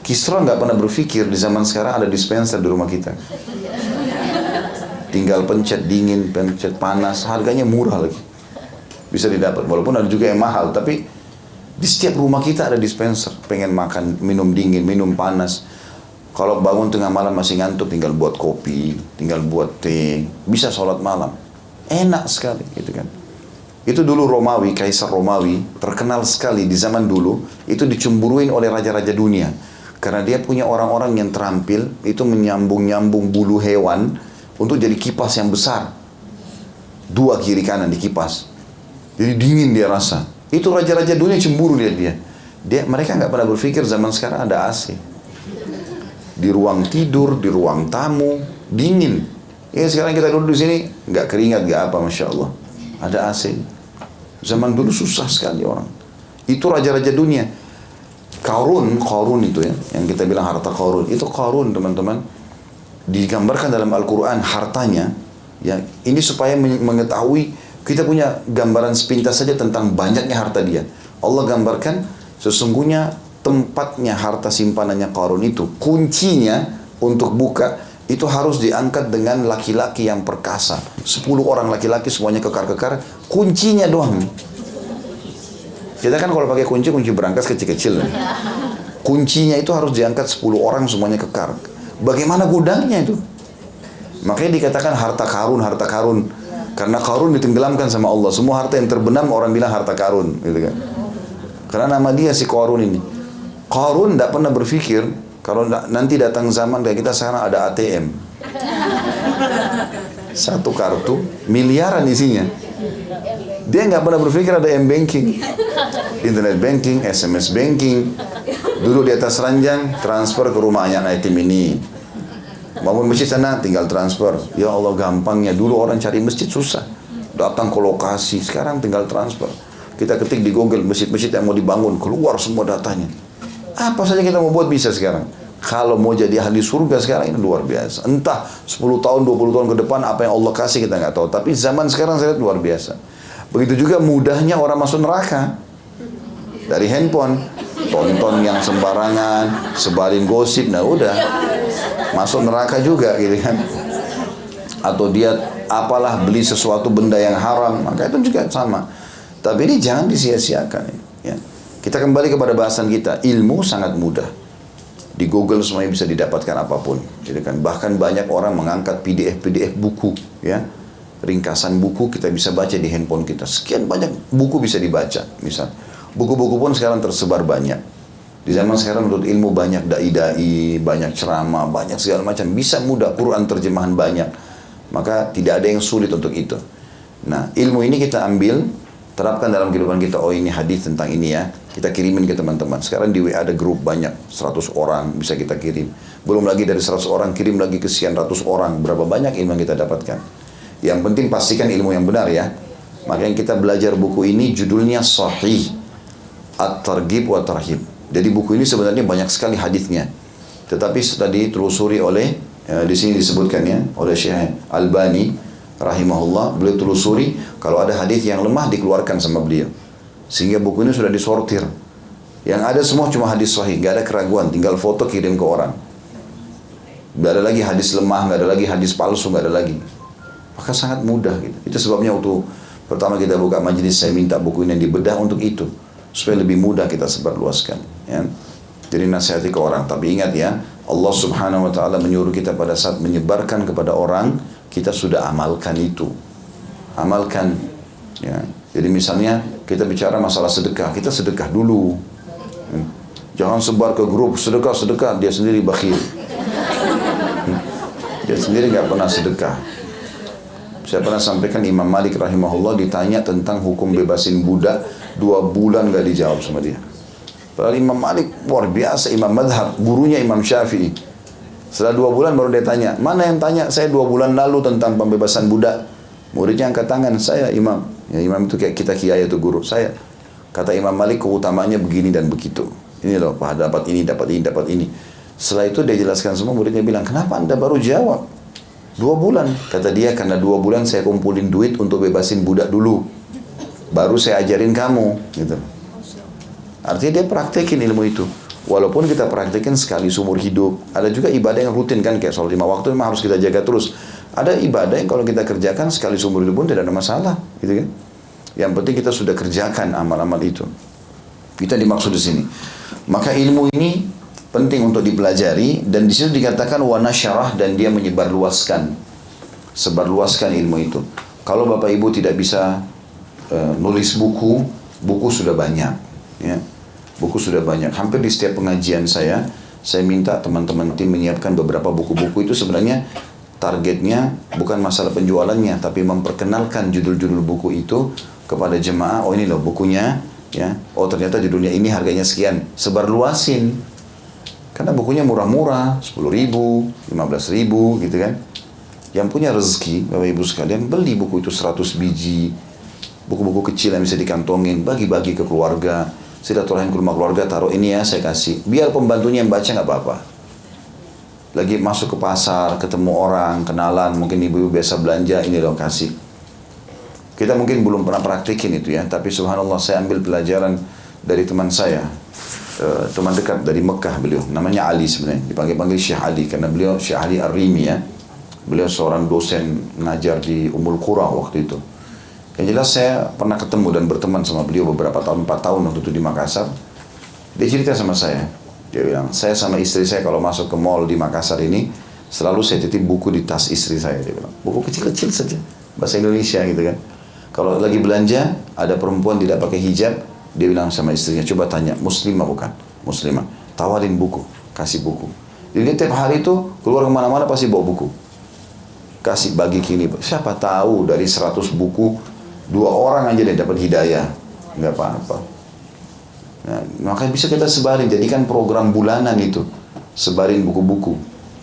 Kisra nggak pernah berpikir di zaman sekarang ada dispenser di rumah kita. Tinggal pencet dingin, pencet panas, harganya murah lagi. Bisa didapat, walaupun ada juga yang mahal, tapi di setiap rumah kita ada dispenser. Pengen makan, minum dingin, minum panas kalau bangun tengah malam masih ngantuk, tinggal buat kopi, tinggal buat teh, bisa sholat malam. Enak sekali, gitu kan. Itu dulu Romawi, Kaisar Romawi, terkenal sekali di zaman dulu, itu dicemburuin oleh raja-raja dunia. Karena dia punya orang-orang yang terampil, itu menyambung-nyambung bulu hewan untuk jadi kipas yang besar. Dua kiri kanan di kipas. Jadi dingin dia rasa. Itu raja-raja dunia cemburu lihat dia. Dia mereka nggak pernah berpikir zaman sekarang ada AC di ruang tidur, di ruang tamu, dingin. Ya sekarang kita duduk di sini nggak keringat nggak apa, masya Allah. Ada AC. Zaman dulu susah sekali orang. Itu raja-raja dunia. Karun, Karun itu ya, yang kita bilang harta Karun. Itu Karun teman-teman. Digambarkan dalam Al-Quran hartanya. Ya, ini supaya mengetahui kita punya gambaran sepintas saja tentang banyaknya harta dia. Allah gambarkan sesungguhnya tempatnya harta simpanannya Qarun itu, kuncinya untuk buka itu harus diangkat dengan laki-laki yang perkasa. Sepuluh orang laki-laki semuanya kekar-kekar, kuncinya doang. Kita kan kalau pakai kunci, kunci berangkas kecil-kecil. Kuncinya itu harus diangkat sepuluh orang semuanya kekar. Bagaimana gudangnya itu? Makanya dikatakan harta karun, harta karun. Karena karun ditenggelamkan sama Allah. Semua harta yang terbenam orang bilang harta karun. Gitu kan. Karena nama dia si karun ini. Qarun tidak pernah berpikir kalau nanti datang zaman kayak kita sekarang ada ATM. Satu kartu miliaran isinya. Dia nggak pernah berpikir ada m-banking, internet banking, SMS banking. Dulu di atas ranjang transfer ke rumahnya yatim ini. Bangun masjid sana tinggal transfer. Ya Allah gampangnya. Dulu orang cari masjid susah. Datang ke lokasi, sekarang tinggal transfer. Kita ketik di Google masjid-masjid yang mau dibangun, keluar semua datanya. Apa saja kita mau buat bisa sekarang. Kalau mau jadi ahli surga sekarang ini luar biasa. Entah 10 tahun, 20 tahun ke depan apa yang Allah kasih kita nggak tahu. Tapi zaman sekarang saya lihat luar biasa. Begitu juga mudahnya orang masuk neraka. Dari handphone. Tonton yang sembarangan, sebarin gosip, nah udah. Masuk neraka juga gitu kan. Atau dia apalah beli sesuatu benda yang haram, maka itu juga sama. Tapi ini jangan disia-siakan. Ya. Kita kembali kepada bahasan kita. Ilmu sangat mudah. Di Google semuanya bisa didapatkan apa pun. Jadi kan bahkan banyak orang mengangkat PDF-PDF buku, ya. Ringkasan buku kita bisa baca di handphone kita. Sekian banyak buku bisa dibaca, misal. Buku-buku pun sekarang tersebar banyak. Di zaman sekarang menurut ilmu banyak dai-dai, banyak ceramah, banyak segala macam. Bisa mudah, Quran terjemahan banyak. Maka tidak ada yang sulit untuk itu. Nah, ilmu ini kita ambil terapkan dalam kehidupan kita oh ini hadis tentang ini ya kita kirimin ke teman-teman sekarang di WA ada grup banyak 100 orang bisa kita kirim belum lagi dari 100 orang kirim lagi ke sekian ratus orang berapa banyak ilmu yang kita dapatkan yang penting pastikan ilmu yang benar ya. Makanya kita belajar buku ini judulnya Sahih At-Targhib wa Tarhib. Jadi buku ini sebenarnya banyak sekali hadisnya. Tetapi tadi ditelusuri oleh ya, di sini disebutkan ya oleh Syekh Albani rahimahullah. Beliau telusuri kalau ada hadis yang lemah dikeluarkan sama beliau. Sehingga buku ini sudah disortir. Yang ada semua cuma hadis sahih nggak ada keraguan. Tinggal foto kirim ke orang. Nggak ada lagi hadis lemah nggak ada lagi hadis palsu nggak ada lagi maka sangat mudah gitu itu sebabnya waktu pertama kita buka majelis saya minta buku ini dibedah untuk itu supaya lebih mudah kita sebarluaskan ya jadi nasihati ke orang tapi ingat ya Allah subhanahu wa ta'ala menyuruh kita pada saat menyebarkan kepada orang, kita sudah amalkan itu. Amalkan. Ya. Jadi misalnya kita bicara masalah sedekah, kita sedekah dulu. Hmm. Jangan sebar ke grup sedekah sedekah dia sendiri bakhil. Hmm. Dia sendiri nggak pernah sedekah. Saya pernah sampaikan Imam Malik rahimahullah ditanya tentang hukum bebasin budak dua bulan gak dijawab sama dia. Padahal Imam Malik luar biasa Imam Madhab, gurunya Imam Syafi'i. Setelah dua bulan baru dia tanya, mana yang tanya saya dua bulan lalu tentang pembebasan budak? Muridnya angkat tangan, saya Imam. Ya Imam itu kayak kita kiai itu guru, saya. Kata Imam Malik keutamaannya begini dan begitu. Ini loh, dapat ini, dapat ini, dapat ini. Setelah itu dia jelaskan semua, muridnya bilang, kenapa anda baru jawab? Dua bulan. Kata dia, karena dua bulan saya kumpulin duit untuk bebasin budak dulu. Baru saya ajarin kamu. Gitu. Artinya dia praktekin ilmu itu. Walaupun kita praktekin sekali seumur hidup. Ada juga ibadah yang rutin kan, kayak sholat lima waktu memang harus kita jaga terus. Ada ibadah yang kalau kita kerjakan sekali seumur hidup pun tidak ada masalah. Gitu kan. Yang penting kita sudah kerjakan amal-amal itu. Kita dimaksud di sini. Maka ilmu ini penting untuk dipelajari dan di situ dikatakan wana syarah dan dia menyebarluaskan sebarluaskan ilmu itu. Kalau Bapak Ibu tidak bisa uh, nulis buku, buku sudah banyak ya. Buku sudah banyak. Hampir di setiap pengajian saya, saya minta teman-teman tim menyiapkan beberapa buku-buku itu sebenarnya targetnya bukan masalah penjualannya tapi memperkenalkan judul-judul buku itu kepada jemaah oh ini loh bukunya ya oh ternyata judulnya ini harganya sekian sebarluasin karena bukunya murah-murah, 10 ribu, 15 ribu gitu kan. Yang punya rezeki, Bapak Ibu sekalian, beli buku itu 100 biji. Buku-buku kecil yang bisa dikantongin, bagi-bagi ke keluarga. Silaturahim ke rumah keluarga, taruh ini ya saya kasih. Biar pembantunya yang baca nggak apa-apa. Lagi masuk ke pasar, ketemu orang, kenalan, mungkin ibu-ibu biasa belanja, ini loh kasih. Kita mungkin belum pernah praktikin itu ya, tapi subhanallah saya ambil pelajaran dari teman saya uh, teman dekat dari Mekah beliau namanya Ali sebenarnya dipanggil-panggil Syekh Ali karena beliau Syekh Ali Ar-Rimi ya beliau seorang dosen ngajar di Umul Qura waktu itu yang jelas saya pernah ketemu dan berteman sama beliau beberapa tahun, 4 tahun waktu itu di Makassar. Dia cerita sama saya. Dia bilang, saya sama istri saya kalau masuk ke mall di Makassar ini, selalu saya titip buku di tas istri saya. Dia bilang, buku kecil-kecil saja. Bahasa Indonesia gitu kan. Kalau lagi belanja, ada perempuan tidak pakai hijab, dia bilang sama istrinya, coba tanya, muslimah bukan? Muslimah. Tawarin buku, kasih buku. Jadi tiap hari itu keluar ke mana-mana pasti bawa buku. Kasih bagi kini. Siapa tahu dari 100 buku, dua orang aja dia dapat hidayah. Nggak apa-apa. Nah, makanya bisa kita sebarin, jadikan program bulanan itu. Sebarin buku-buku.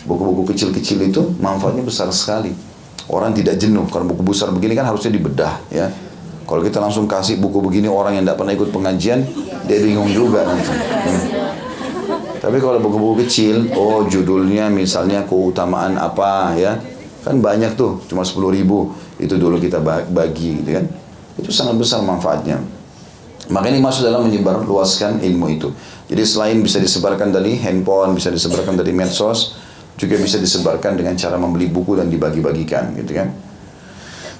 Buku-buku kecil-kecil itu manfaatnya besar sekali. Orang tidak jenuh, karena buku besar begini kan harusnya dibedah ya kalau kita langsung kasih buku begini orang yang tidak pernah ikut pengajian, dia bingung juga nanti. Hmm. Tapi kalau buku-buku kecil, oh judulnya misalnya keutamaan apa ya, kan banyak tuh, cuma sepuluh ribu. Itu dulu kita bagi, gitu kan. Itu sangat besar manfaatnya. Maka ini masuk dalam menyebar luaskan ilmu itu. Jadi selain bisa disebarkan dari handphone, bisa disebarkan dari medsos, juga bisa disebarkan dengan cara membeli buku dan dibagi-bagikan, gitu kan.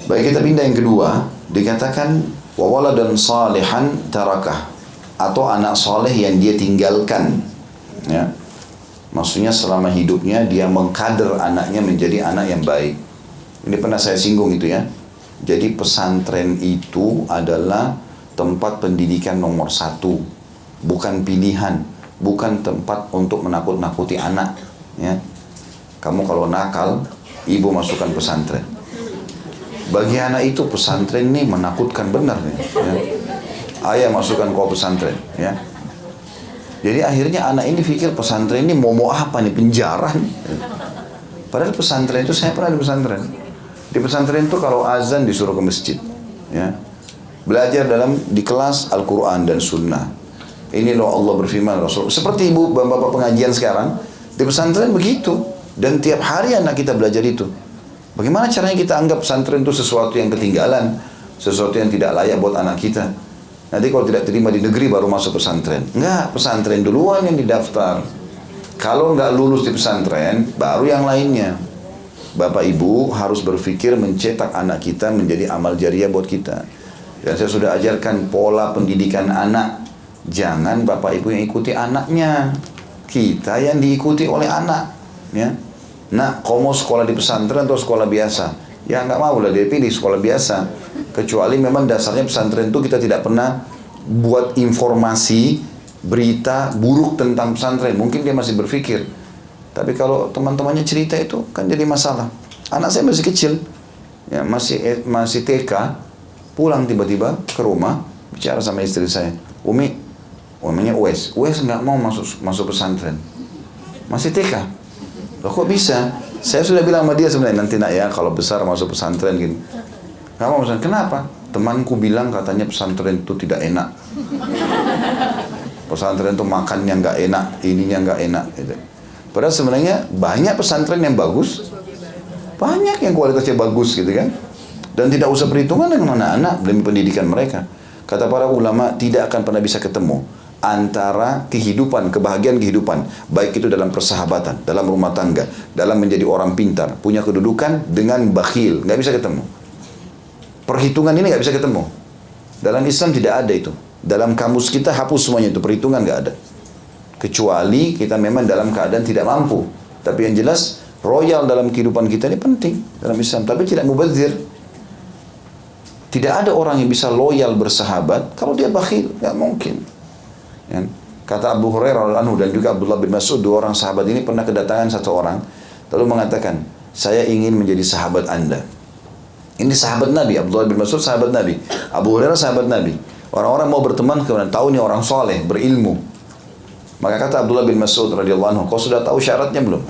Baik kita pindah yang kedua, dikatakan wawala dan salihan tarakah atau anak soleh yang dia tinggalkan. Ya. Maksudnya selama hidupnya dia mengkader anaknya menjadi anak yang baik. Ini pernah saya singgung itu ya. Jadi pesantren itu adalah tempat pendidikan nomor satu, bukan pilihan, bukan tempat untuk menakut-nakuti anak. Ya. Kamu kalau nakal, ibu masukkan pesantren. Bagi anak itu pesantren ini menakutkan benar nih. Ya. Ayah masukkan kau pesantren, ya. Jadi akhirnya anak ini pikir pesantren ini mau mau apa nih penjara nih. Padahal pesantren itu saya pernah di pesantren. Di pesantren itu kalau azan disuruh ke masjid, ya. Belajar dalam di kelas Al-Quran dan Sunnah. Ini loh Allah berfirman Rasul. Seperti ibu bapak pengajian sekarang di pesantren begitu. Dan tiap hari anak kita belajar itu. Bagaimana caranya kita anggap pesantren itu sesuatu yang ketinggalan, sesuatu yang tidak layak buat anak kita? Nanti kalau tidak terima di negeri baru masuk pesantren. Enggak, pesantren duluan yang didaftar. Kalau enggak lulus di pesantren, baru yang lainnya. Bapak Ibu harus berpikir mencetak anak kita menjadi amal jariah buat kita. Dan saya sudah ajarkan pola pendidikan anak. Jangan Bapak Ibu yang ikuti anaknya. kita yang diikuti oleh anak. Ya. Nah, kamu sekolah di pesantren atau sekolah biasa? Ya nggak mau lah dia pilih sekolah biasa. Kecuali memang dasarnya pesantren itu kita tidak pernah buat informasi berita buruk tentang pesantren. Mungkin dia masih berpikir. Tapi kalau teman-temannya cerita itu kan jadi masalah. Anak saya masih kecil, ya masih eh, masih TK, pulang tiba-tiba ke rumah bicara sama istri saya, Umi, namanya Uwes, Uwes nggak mau masuk masuk pesantren, masih TK. Loh kok bisa? Saya sudah bilang sama dia sebenarnya nanti nak ya kalau besar masuk pesantren gini. Gak mau pesantren. Kenapa? Temanku bilang katanya pesantren itu tidak enak. Pesantren itu makannya nggak enak, ininya nggak enak. Gitu. Padahal sebenarnya banyak pesantren yang bagus, banyak yang kualitasnya bagus gitu kan. Dan tidak usah perhitungan dengan anak-anak demi pendidikan mereka. Kata para ulama tidak akan pernah bisa ketemu antara kehidupan, kebahagiaan kehidupan, baik itu dalam persahabatan, dalam rumah tangga, dalam menjadi orang pintar, punya kedudukan dengan bakhil, nggak bisa ketemu. Perhitungan ini nggak bisa ketemu. Dalam Islam tidak ada itu. Dalam kamus kita hapus semuanya itu, perhitungan nggak ada. Kecuali kita memang dalam keadaan tidak mampu. Tapi yang jelas royal dalam kehidupan kita ini penting dalam Islam. Tapi tidak mubazir. Tidak ada orang yang bisa loyal bersahabat kalau dia bakhil, nggak mungkin. Ya. Kata Abu Hurairah anhu dan juga Abdullah bin Mas'ud dua orang sahabat ini pernah kedatangan satu orang lalu mengatakan saya ingin menjadi sahabat anda. Ini sahabat Nabi Abdullah bin Mas'ud sahabat Nabi Abu Hurairah sahabat Nabi. Orang-orang mau berteman kemudian tahu nih orang soleh berilmu. Maka kata Abdullah bin Mas'ud radhiyallahu anhu, kau sudah tahu syaratnya belum?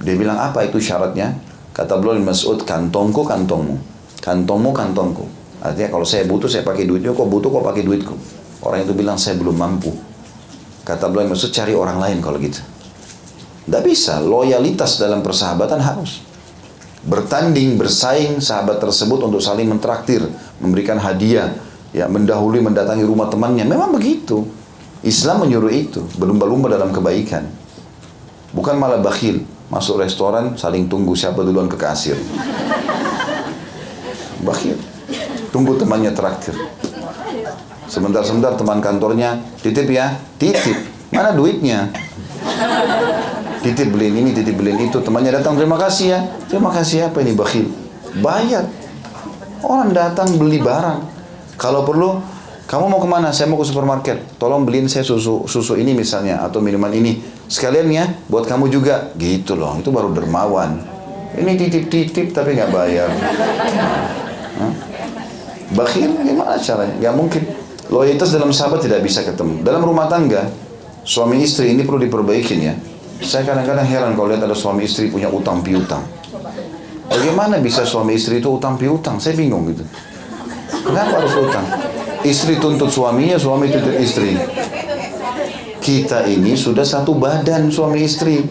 Dia bilang apa itu syaratnya? Kata Abdullah bin Mas'ud, kantongku kantongmu, kantongmu kantongku. Artinya kalau saya butuh saya pakai duitnya, kau butuh kau pakai duitku. Orang itu bilang saya belum mampu. Kata beliau maksud cari orang lain kalau gitu. Tidak bisa, loyalitas dalam persahabatan harus. Bertanding, bersaing sahabat tersebut untuk saling mentraktir, memberikan hadiah, ya mendahului mendatangi rumah temannya. Memang begitu. Islam menyuruh itu, berlumba-lumba dalam kebaikan. Bukan malah bakhil, masuk restoran saling tunggu siapa duluan ke kasir. Bakhil. Tunggu temannya traktir. Sebentar-sebentar teman kantornya titip ya, titip. Mana duitnya? Titip beliin ini, titip beliin itu. Temannya datang, terima kasih ya. Terima kasih apa ini bakhil? Bayar. Orang datang beli barang. Kalau perlu, kamu mau ke mana? Saya mau ke supermarket. Tolong beliin saya susu susu ini misalnya atau minuman ini. Sekalian ya, buat kamu juga. Gitu loh. Itu baru dermawan. Ini titip-titip tapi nggak bayar. Hah? Bakhil gimana caranya? Gak mungkin. Loyalitas dalam sahabat tidak bisa ketemu. Dalam rumah tangga, suami istri ini perlu diperbaikin ya. Saya kadang-kadang heran kalau lihat ada suami istri punya utang piutang. Bagaimana bisa suami istri itu utang piutang? Saya bingung gitu. Kenapa harus utang? Istri tuntut suaminya, suami tuntut istri. Kita ini sudah satu badan suami istri.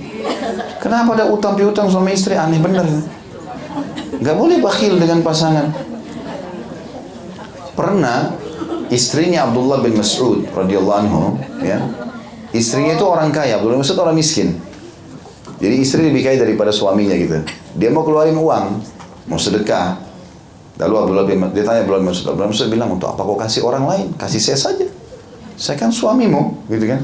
Kenapa ada utang piutang suami istri? Aneh bener. Gak boleh bakhil dengan pasangan. Pernah istrinya Abdullah bin Mas'ud radhiyallahu anhu ya. Istrinya itu orang kaya Abdullah bin Mas'ud orang miskin. Jadi istri lebih kaya daripada suaminya gitu. Dia mau keluarin uang mau sedekah. Lalu Abdullah bin dia tanya Abdullah bin Mas'ud Abdullah bin Mas'ud bilang untuk apa kau kasih orang lain? Kasih saya saja. Saya kan suamimu gitu kan.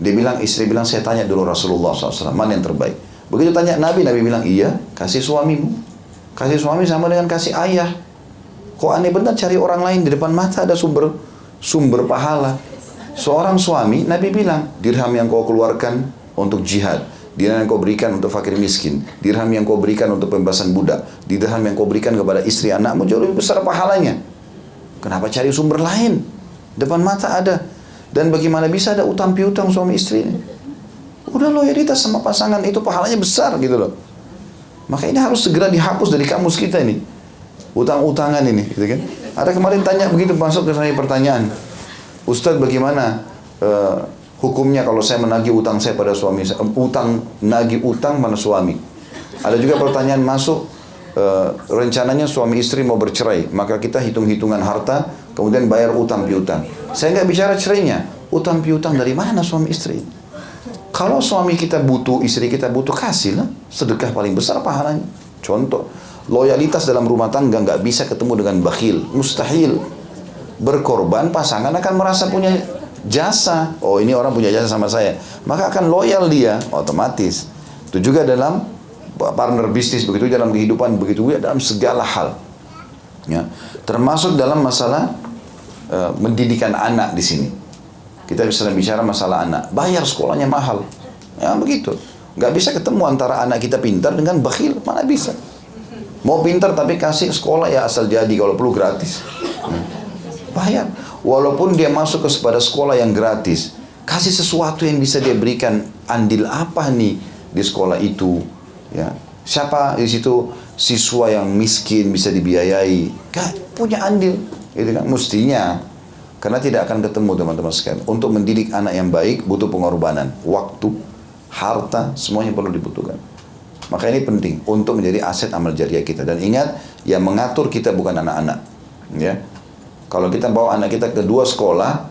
Dia bilang istri bilang saya tanya dulu Rasulullah SAW mana yang terbaik? Begitu tanya Nabi Nabi bilang iya kasih suamimu. Kasih suami sama dengan kasih ayah Kok aneh benar cari orang lain di depan mata ada sumber sumber pahala. Seorang suami, Nabi bilang, dirham yang kau keluarkan untuk jihad, dirham yang kau berikan untuk fakir miskin, dirham yang kau berikan untuk pembebasan budak, dirham yang kau berikan kepada istri anakmu jauh lebih besar pahalanya. Kenapa cari sumber lain? Depan mata ada. Dan bagaimana bisa ada utang piutang suami istri ini? Udah loyalitas sama pasangan itu pahalanya besar gitu loh. Maka ini harus segera dihapus dari kamus kita ini utang-utangan ini, gitu kan? Ada kemarin tanya begitu masuk ke saya pertanyaan, Ustadz bagaimana uh, hukumnya kalau saya menagih utang saya pada suami saya, utang nagih utang mana suami? Ada juga pertanyaan masuk, uh, rencananya suami istri mau bercerai, maka kita hitung-hitungan harta, kemudian bayar utang piutang. Saya nggak bicara cerainya, utang piutang dari mana suami istri? Kalau suami kita butuh, istri kita butuh, kasih lah. Sedekah paling besar pahalanya. Contoh, Loyalitas dalam rumah tangga nggak bisa ketemu dengan bakhil, mustahil. Berkorban pasangan akan merasa punya jasa. Oh ini orang punya jasa sama saya. Maka akan loyal dia otomatis. Itu juga dalam partner bisnis begitu dalam kehidupan begitu juga dalam segala hal. Ya. Termasuk dalam masalah uh, mendidikan anak di sini. Kita bisa bicara masalah anak. Bayar sekolahnya mahal. Ya begitu. Gak bisa ketemu antara anak kita pintar dengan bakhil. Mana bisa. Mau pintar tapi kasih sekolah ya asal jadi kalau perlu gratis. Hmm. Bayar. Walaupun dia masuk ke pada sekolah yang gratis, kasih sesuatu yang bisa dia berikan andil apa nih di sekolah itu, ya. Siapa di situ siswa yang miskin bisa dibiayai? Gak punya andil, itu kan mestinya. Karena tidak akan ketemu teman-teman sekalian. Untuk mendidik anak yang baik butuh pengorbanan, waktu, harta, semuanya perlu dibutuhkan. Maka ini penting untuk menjadi aset amal jariah kita. Dan ingat, yang mengatur kita bukan anak-anak. Ya, kalau kita bawa anak kita ke dua sekolah,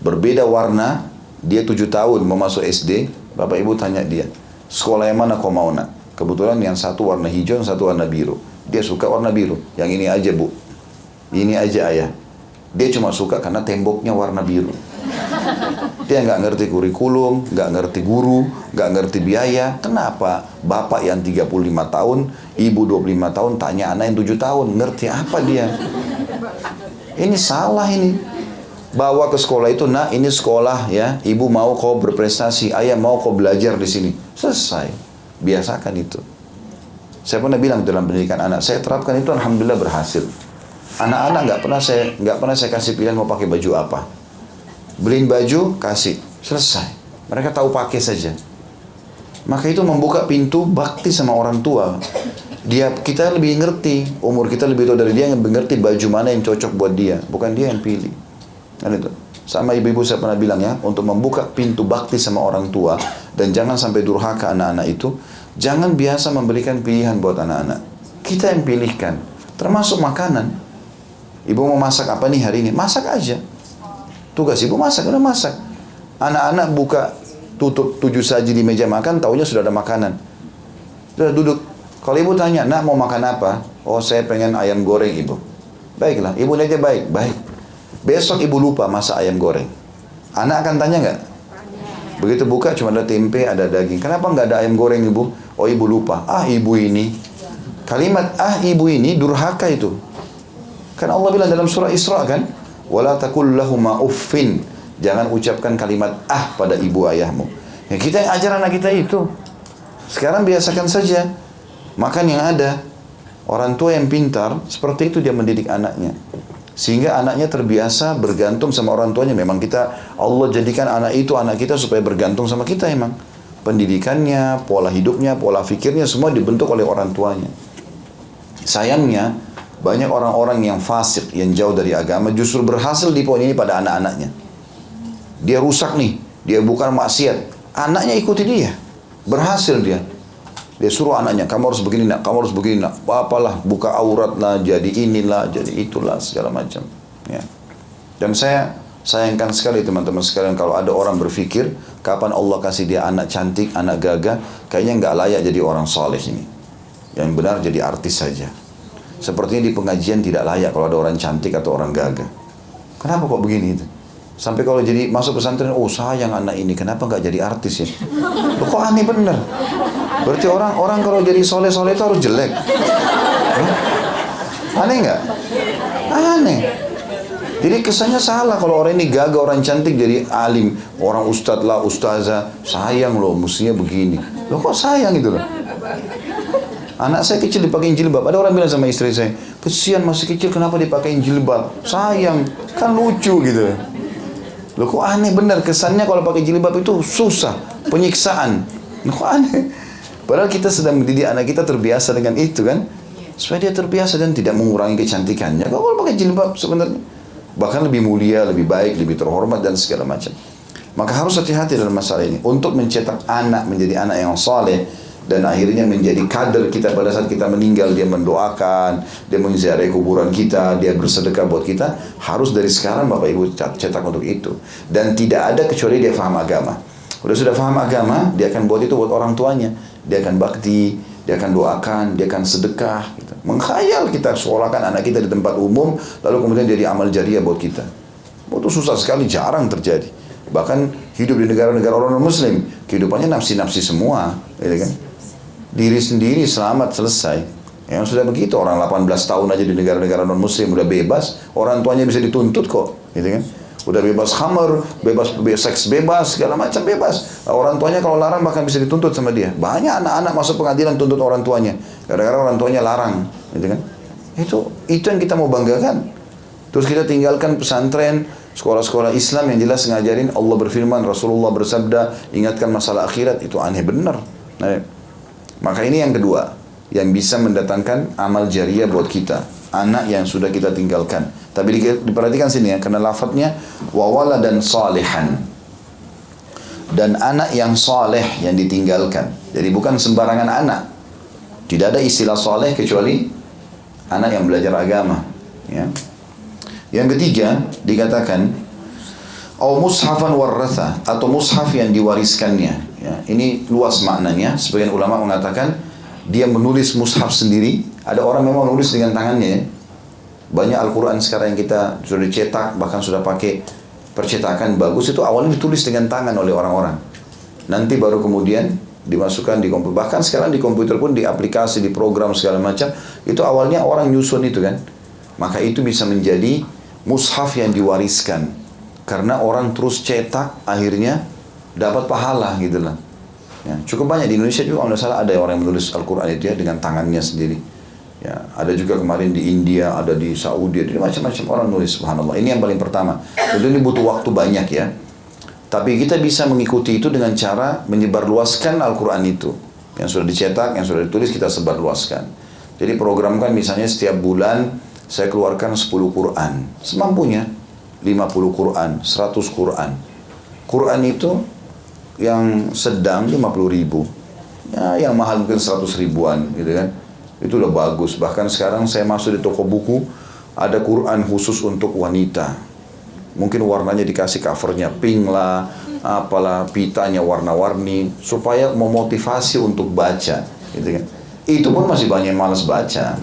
berbeda warna, dia tujuh tahun mau masuk SD, bapak ibu tanya dia, sekolah yang mana kau mau nak? Kebetulan yang satu warna hijau, yang satu warna biru. Dia suka warna biru. Yang ini aja bu, ini aja ayah. Dia cuma suka karena temboknya warna biru. Dia nggak ngerti kurikulum, nggak ngerti guru, nggak ngerti biaya. Kenapa? Bapak yang 35 tahun, ibu 25 tahun, tanya anak yang 7 tahun. Ngerti apa dia? Ini salah ini. Bawa ke sekolah itu, nak ini sekolah ya. Ibu mau kau berprestasi, ayah mau kau belajar di sini. Selesai. Biasakan itu. Saya pernah bilang dalam pendidikan anak, saya terapkan itu alhamdulillah berhasil. Anak-anak nggak pernah saya nggak pernah saya kasih pilihan mau pakai baju apa. Beliin baju, kasih. Selesai. Mereka tahu pakai saja. Maka itu membuka pintu bakti sama orang tua. Dia kita lebih ngerti. Umur kita lebih tua dari dia yang mengerti baju mana yang cocok buat dia. Bukan dia yang pilih. Kan itu. Sama ibu-ibu saya pernah bilang ya untuk membuka pintu bakti sama orang tua dan jangan sampai durhaka anak-anak itu jangan biasa memberikan pilihan buat anak-anak. Kita yang pilihkan termasuk makanan. Ibu mau masak apa nih hari ini? Masak aja tugas ibu masak udah masak anak-anak buka tutup tujuh saji di meja makan taunya sudah ada makanan sudah duduk kalau ibu tanya, nak mau makan apa? Oh saya pengen ayam goreng ibu. Baiklah, ibu aja baik, baik. Besok ibu lupa masak ayam goreng. Anak akan tanya nggak? Begitu buka cuma ada tempe, ada daging. Kenapa nggak ada ayam goreng ibu? Oh ibu lupa. Ah ibu ini. Kalimat ah ibu ini durhaka itu. Kan Allah bilang dalam surah Isra kan? Wala takul lahuma uffin. Jangan ucapkan kalimat ah pada ibu ayahmu. Ya kita yang ajar anak kita itu. Sekarang biasakan saja. Makan yang ada. Orang tua yang pintar, seperti itu dia mendidik anaknya. Sehingga anaknya terbiasa bergantung sama orang tuanya. Memang kita, Allah jadikan anak itu anak kita supaya bergantung sama kita emang. Pendidikannya, pola hidupnya, pola fikirnya semua dibentuk oleh orang tuanya. Sayangnya, banyak orang-orang yang fasik, yang jauh dari agama justru berhasil di poin ini pada anak-anaknya. Dia rusak nih, dia bukan maksiat. Anaknya ikuti dia. Berhasil dia. Dia suruh anaknya, kamu harus begini nak, kamu harus begini nak. Apalah, buka aurat lah, jadi inilah, jadi itulah, segala macam. Ya. Dan saya sayangkan sekali teman-teman sekalian kalau ada orang berpikir, kapan Allah kasih dia anak cantik, anak gagah, kayaknya nggak layak jadi orang soleh ini. Yang benar jadi artis saja. Sepertinya di pengajian tidak layak kalau ada orang cantik atau orang gagah. Kenapa kok begini itu? Sampai kalau jadi masuk pesantren, oh sayang anak ini, kenapa nggak jadi artis ya? Loh, kok aneh bener? Berarti orang orang kalau jadi soleh soleh itu harus jelek. Hah? Aneh nggak? Aneh. Jadi kesannya salah kalau orang ini gagah, orang cantik jadi alim, orang ustadz lah, ustazah, sayang loh, mestinya begini. Loh kok sayang itu loh? Anak saya kecil dipakai jilbab. Ada orang bilang sama istri saya, kesian masih kecil kenapa dipakai jilbab? Sayang, kan lucu gitu. Loh kok aneh benar kesannya kalau pakai jilbab itu susah, penyiksaan. Loh kok aneh? Padahal kita sedang mendidik anak kita terbiasa dengan itu kan. Supaya dia terbiasa dan tidak mengurangi kecantikannya. Kalau pakai jilbab sebenarnya bahkan lebih mulia, lebih baik, lebih terhormat dan segala macam. Maka harus hati-hati dalam masalah ini untuk mencetak anak menjadi anak yang saleh dan akhirnya menjadi kader kita pada saat kita meninggal dia mendoakan dia menziarahi kuburan kita dia bersedekah buat kita harus dari sekarang bapak ibu cetak untuk itu. Dan tidak ada kecuali dia faham agama. Kalau sudah faham agama dia akan buat itu buat orang tuanya. Dia akan bakti dia akan doakan dia akan sedekah gitu. mengkhayal kita sekolahkan anak kita di tempat umum lalu kemudian jadi amal jariah buat kita. Itu susah sekali jarang terjadi. Bahkan hidup di negara-negara orang non-muslim, kehidupannya nafsi-nafsi semua, gitu kan? Diri sendiri selamat selesai. Yang sudah begitu orang 18 tahun aja di negara-negara non-muslim udah bebas, orang tuanya bisa dituntut kok, gitu kan? Udah bebas hammer, bebas, bebas seks bebas, segala macam bebas. Orang tuanya kalau larang bahkan bisa dituntut sama dia. Banyak anak-anak masuk pengadilan tuntut orang tuanya. Gara-gara orang tuanya larang, gitu kan? Itu itu yang kita mau banggakan. Terus kita tinggalkan pesantren, Sekolah-sekolah Islam yang jelas ngajarin Allah berfirman, Rasulullah bersabda, ingatkan masalah akhirat, itu aneh benar. Nah, maka ini yang kedua, yang bisa mendatangkan amal jariah buat kita. Anak yang sudah kita tinggalkan. Tapi di, diperhatikan sini ya, karena lafadznya wawala dan salihan. Dan anak yang saleh yang ditinggalkan. Jadi bukan sembarangan anak. Tidak ada istilah saleh kecuali anak yang belajar agama. Ya. Yang ketiga dikatakan au mushafan warratha atau mushaf yang diwariskannya. Ya, ini luas maknanya. Sebagian ulama mengatakan dia menulis mushaf sendiri. Ada orang memang menulis dengan tangannya. Ya. Banyak Al-Quran sekarang yang kita sudah dicetak, bahkan sudah pakai percetakan bagus itu awalnya ditulis dengan tangan oleh orang-orang. Nanti baru kemudian dimasukkan di komputer. Bahkan sekarang di komputer pun di aplikasi, di program segala macam, itu awalnya orang nyusun itu kan. Maka itu bisa menjadi mushaf yang diwariskan karena orang terus cetak akhirnya dapat pahala gitu lah. Ya, cukup banyak di Indonesia juga kalau salah ada orang yang menulis Al-Quran itu ya dengan tangannya sendiri. Ya, ada juga kemarin di India, ada di Saudi, ada macam-macam orang nulis subhanallah. Ini yang paling pertama. Jadi ini butuh waktu banyak ya. Tapi kita bisa mengikuti itu dengan cara menyebarluaskan Al-Quran itu. Yang sudah dicetak, yang sudah ditulis kita sebarluaskan. Jadi programkan misalnya setiap bulan saya keluarkan 10 Quran. Semampunya 50 Quran, 100 Quran. Quran itu yang sedang 50 ribu. Ya, yang mahal mungkin 100 ribuan gitu kan. Itu udah bagus. Bahkan sekarang saya masuk di toko buku, ada Quran khusus untuk wanita. Mungkin warnanya dikasih covernya pink lah, apalah pitanya warna-warni supaya memotivasi untuk baca gitu kan. Itu pun masih banyak yang malas baca.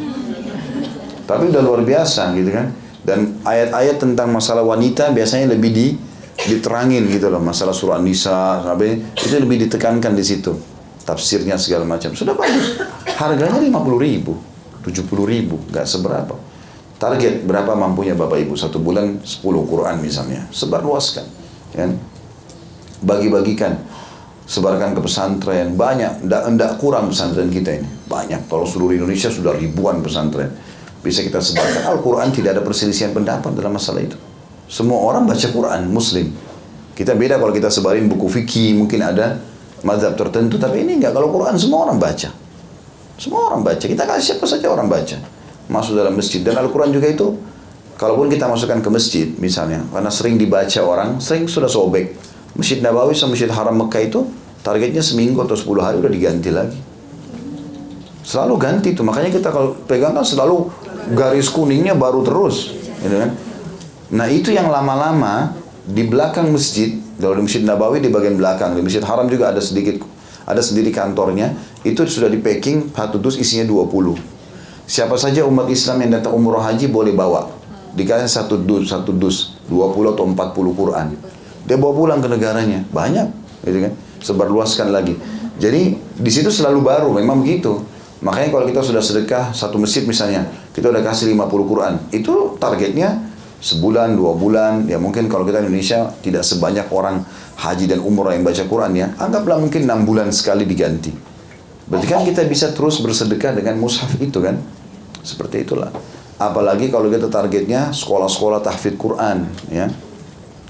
Tapi udah luar biasa gitu kan. Dan ayat-ayat tentang masalah wanita biasanya lebih di diterangin gitu loh masalah surah Nisa sampai itu lebih ditekankan di situ. Tafsirnya segala macam. Sudah bagus. Harganya lima puluh ribu tujuh puluh ribu nggak seberapa. Target berapa mampunya bapak ibu? Satu bulan sepuluh Quran misalnya. Sebarluaskan kan? Bagi-bagikan. Sebarkan ke pesantren. Banyak. Ndak kurang pesantren kita ini. Banyak. Kalau seluruh Indonesia sudah ribuan pesantren. Bisa kita sebarkan. Al-Quran tidak ada perselisihan pendapat dalam masalah itu. Semua orang baca Quran, Muslim. Kita beda kalau kita sebarin buku fikih, mungkin ada madhab tertentu. Tapi ini enggak, kalau Quran semua orang baca. Semua orang baca. Kita kasih siapa saja orang baca. Masuk dalam masjid. Dan Al-Quran juga itu, kalaupun kita masukkan ke masjid misalnya, karena sering dibaca orang, sering sudah sobek. Masjid Nabawi sama Masjid Haram Mekah itu, targetnya seminggu atau sepuluh hari udah diganti lagi. Selalu ganti itu. Makanya kita kalau pegang kan selalu garis kuningnya baru terus, gitu kan? Nah itu yang lama-lama di belakang masjid, kalau di masjid Nabawi di bagian belakang, di masjid Haram juga ada sedikit, ada sendiri kantornya, itu sudah di packing satu dus isinya 20. Siapa saja umat Islam yang datang umroh haji boleh bawa. Dikasih satu dus, satu dus, 20 atau 40 Quran. Dia bawa pulang ke negaranya, banyak, gitu kan? Sebarluaskan lagi. Jadi di situ selalu baru, memang begitu. Makanya kalau kita sudah sedekah satu masjid misalnya, kita udah kasih 50 Quran. Itu targetnya sebulan, dua bulan. Ya mungkin kalau kita Indonesia tidak sebanyak orang haji dan umrah yang baca Quran ya. Anggaplah mungkin enam bulan sekali diganti. Berarti kan kita bisa terus bersedekah dengan mushaf itu kan. Seperti itulah. Apalagi kalau kita targetnya sekolah-sekolah tahfidz Quran ya.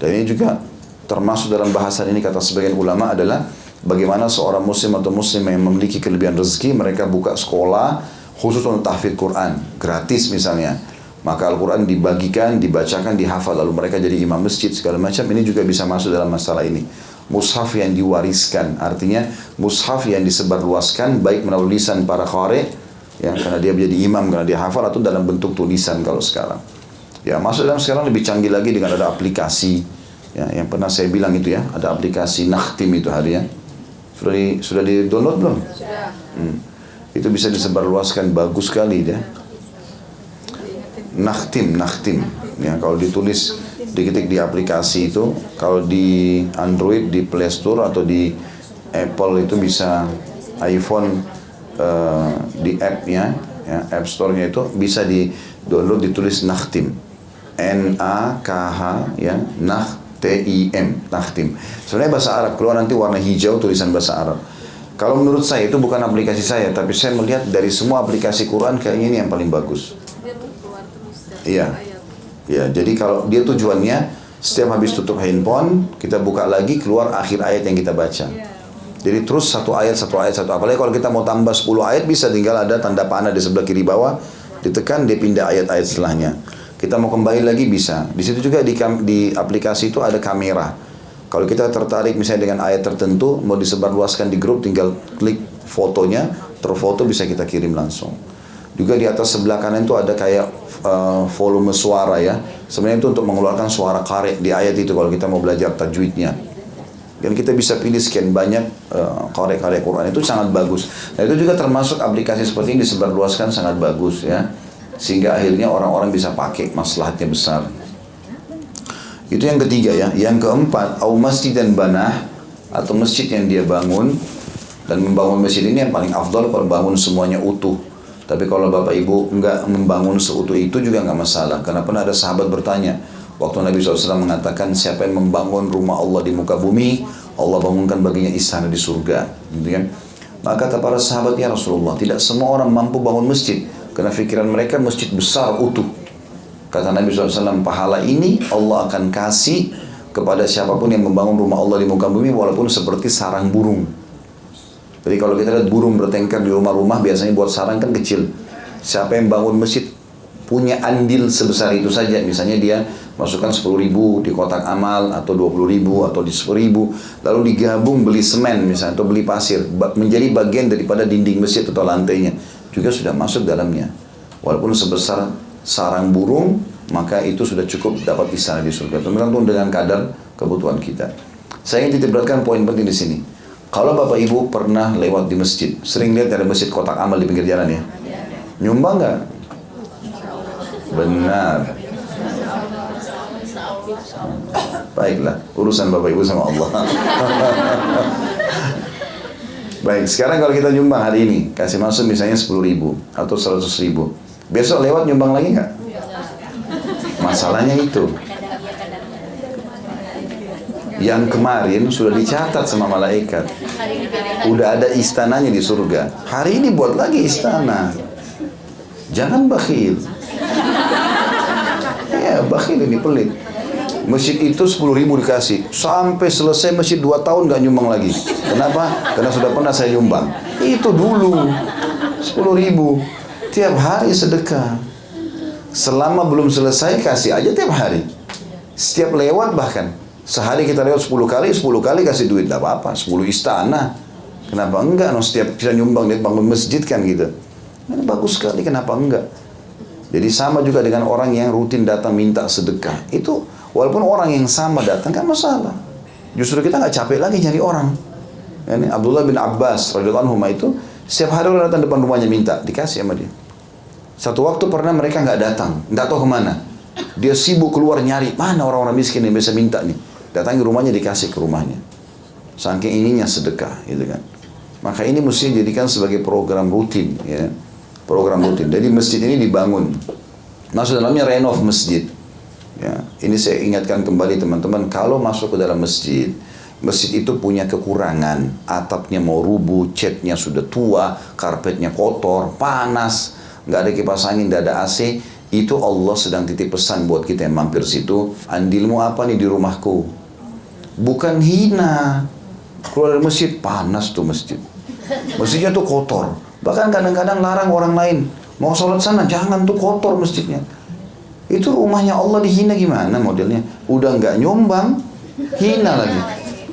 Dan ini juga termasuk dalam bahasan ini kata sebagian ulama adalah bagaimana seorang muslim atau muslim yang memiliki kelebihan rezeki mereka buka sekolah khusus untuk tahfidz Quran gratis misalnya maka Al-Quran dibagikan, dibacakan, dihafal lalu mereka jadi imam masjid segala macam ini juga bisa masuk dalam masalah ini mushaf yang diwariskan artinya mushaf yang disebarluaskan baik melalui lisan para khare ya karena dia menjadi imam karena dia hafal atau dalam bentuk tulisan kalau sekarang ya masuk dalam sekarang lebih canggih lagi dengan ada aplikasi ya yang pernah saya bilang itu ya ada aplikasi Nakhtim itu hari ya sudah di, sudah di download belum? Sudah. Hmm. Itu bisa disebarluaskan bagus sekali dia. Nakhtim, nakhtim. Ya, kalau ditulis diketik di aplikasi itu kalau di Android di Play Store atau di Apple itu bisa iPhone uh, di app-nya ya, App Store-nya itu bisa di download ditulis Nakhtim. N A K H ya Nakh T I M Nakhtim. Sebenarnya bahasa Arab keluar nanti warna hijau tulisan bahasa Arab. Kalau menurut saya itu bukan aplikasi saya tapi saya melihat dari semua aplikasi Quran kayaknya ini yang paling bagus iya Ya, jadi kalau dia tujuannya setiap habis tutup handphone kita buka lagi keluar akhir ayat yang kita baca. Jadi terus satu ayat satu ayat satu apalagi kalau kita mau tambah 10 ayat bisa tinggal ada tanda panah di sebelah kiri bawah ditekan dia pindah ayat-ayat setelahnya. Kita mau kembali lagi bisa. Di situ juga di, di aplikasi itu ada kamera. Kalau kita tertarik misalnya dengan ayat tertentu mau disebarluaskan di grup tinggal klik fotonya terfoto bisa kita kirim langsung. Juga di atas sebelah kanan itu ada kayak uh, volume suara ya. Sebenarnya itu untuk mengeluarkan suara kare di ayat itu kalau kita mau belajar tajwidnya. Dan kita bisa pilih sekian banyak uh, kare-kare Quran itu sangat bagus. Nah itu juga termasuk aplikasi seperti ini disebarluaskan sangat bagus ya. Sehingga akhirnya orang-orang bisa pakai maslahatnya besar. Itu yang ketiga ya. Yang keempat, au masjid dan banah atau masjid yang dia bangun dan membangun masjid ini yang paling afdal kalau bangun semuanya utuh tapi kalau bapak ibu enggak membangun seutuh itu juga enggak masalah. Karena pernah ada sahabat bertanya, waktu Nabi SAW mengatakan siapa yang membangun rumah Allah di muka bumi, Allah bangunkan baginya istana di surga. Gitu kan? Maka kata para sahabat ya Rasulullah, tidak semua orang mampu bangun masjid. Karena pikiran mereka masjid besar utuh. Kata Nabi SAW, pahala ini Allah akan kasih kepada siapa pun yang membangun rumah Allah di muka bumi walaupun seperti sarang burung. Jadi kalau kita lihat burung bertengkar di rumah-rumah biasanya buat sarang kan kecil. Siapa yang bangun masjid punya andil sebesar itu saja. Misalnya dia masukkan 10 ribu di kotak amal atau 20 ribu atau di 10 ribu. Lalu digabung beli semen misalnya atau beli pasir. Menjadi bagian daripada dinding masjid atau lantainya. Juga sudah masuk dalamnya. Walaupun sebesar sarang burung maka itu sudah cukup dapat istana di surga. Tergantung dengan kadar kebutuhan kita. Saya ingin titip beratkan poin penting di sini. Kalau Bapak Ibu pernah lewat di masjid, sering lihat ada masjid kotak amal di pinggir jalan ya? Nyumbang nggak? Benar. Baiklah, urusan Bapak Ibu sama Allah. Baik, sekarang kalau kita nyumbang hari ini, kasih masuk misalnya 10 ribu atau 100 ribu. Besok lewat nyumbang lagi nggak? Masalahnya itu yang kemarin sudah dicatat sama malaikat. Udah ada istananya di surga. Hari ini buat lagi istana. Jangan bakhil. Ya, bakhil ini pelit. Masjid itu 10 ribu dikasih. Sampai selesai masjid 2 tahun gak nyumbang lagi. Kenapa? Karena sudah pernah saya nyumbang. Itu dulu. 10 ribu. Tiap hari sedekah. Selama belum selesai kasih aja tiap hari. Setiap lewat bahkan. Sehari kita lewat 10 kali, 10 kali kasih duit, tidak apa-apa. 10 istana. Kenapa enggak? No, setiap kita nyumbang, dia bangun masjid kan gitu. Ini bagus sekali, kenapa enggak? Jadi sama juga dengan orang yang rutin datang minta sedekah. Itu walaupun orang yang sama datang kan masalah. Justru kita nggak capek lagi nyari orang. Ini Abdullah bin Abbas radhiyallahu anhu itu setiap hari orang datang depan rumahnya minta dikasih sama dia. Satu waktu pernah mereka nggak datang, nggak tahu ke mana. Dia sibuk keluar nyari mana orang-orang miskin yang bisa minta nih. Datangi rumahnya dikasih ke rumahnya. Saking ininya sedekah gitu kan. Maka ini mesti dijadikan sebagai program rutin ya. Program rutin. Jadi masjid ini dibangun. Maksud dalamnya renov masjid. Ya, ini saya ingatkan kembali teman-teman, kalau masuk ke dalam masjid, masjid itu punya kekurangan, atapnya mau rubuh, catnya sudah tua, karpetnya kotor, panas, nggak ada kipas angin, nggak ada AC, itu Allah sedang titip pesan buat kita yang mampir situ, andilmu apa nih di rumahku? Bukan hina. Keluar dari masjid, panas tuh masjid. Masjidnya tuh kotor. Bahkan kadang-kadang larang orang lain. Mau sholat sana, jangan tuh kotor masjidnya. Itu rumahnya Allah dihina gimana modelnya? Udah nggak nyumbang, hina lagi.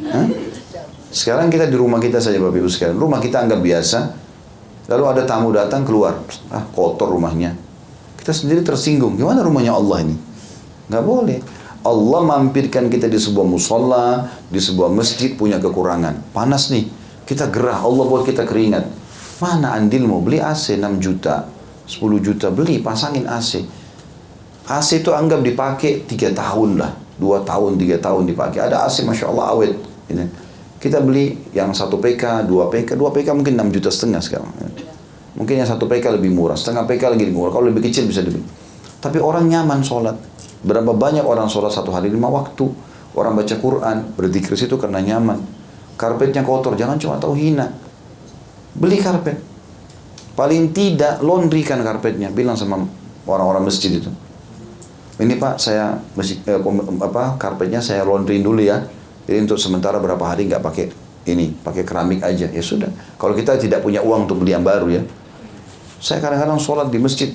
Hah? Sekarang kita di rumah kita saja Bapak Ibu sekalian. Rumah kita anggap biasa. Lalu ada tamu datang keluar. Ah kotor rumahnya. Kita sendiri tersinggung. Gimana rumahnya Allah ini? Nggak boleh. Allah mampirkan kita di sebuah musola, di sebuah masjid punya kekurangan. Panas nih, kita gerah, Allah buat kita keringat. Mana andilmu? Beli AC 6 juta, 10 juta, beli, pasangin AC. AC itu anggap dipakai 3 tahun lah, 2 dua tahun, tiga tahun dipakai. Ada AC Masya Allah awet. Gitu. Kita beli yang satu PK, dua PK, dua PK mungkin 6 juta setengah sekarang. Mungkin yang satu PK lebih murah, setengah PK lagi murah. Kalau lebih kecil bisa dibeli. Tapi orang nyaman sholat. Berapa banyak orang sholat satu hari lima waktu. Orang baca Quran, berzikir situ karena nyaman. Karpetnya kotor, jangan cuma tahu hina. Beli karpet. Paling tidak laundrykan karpetnya. Bilang sama orang-orang masjid itu. Ini pak, saya masjid, eh, apa karpetnya saya laundry dulu ya jadi untuk sementara berapa hari nggak pakai ini, pakai keramik aja. Ya sudah. Kalau kita tidak punya uang untuk beli yang baru ya. Saya kadang-kadang sholat di masjid.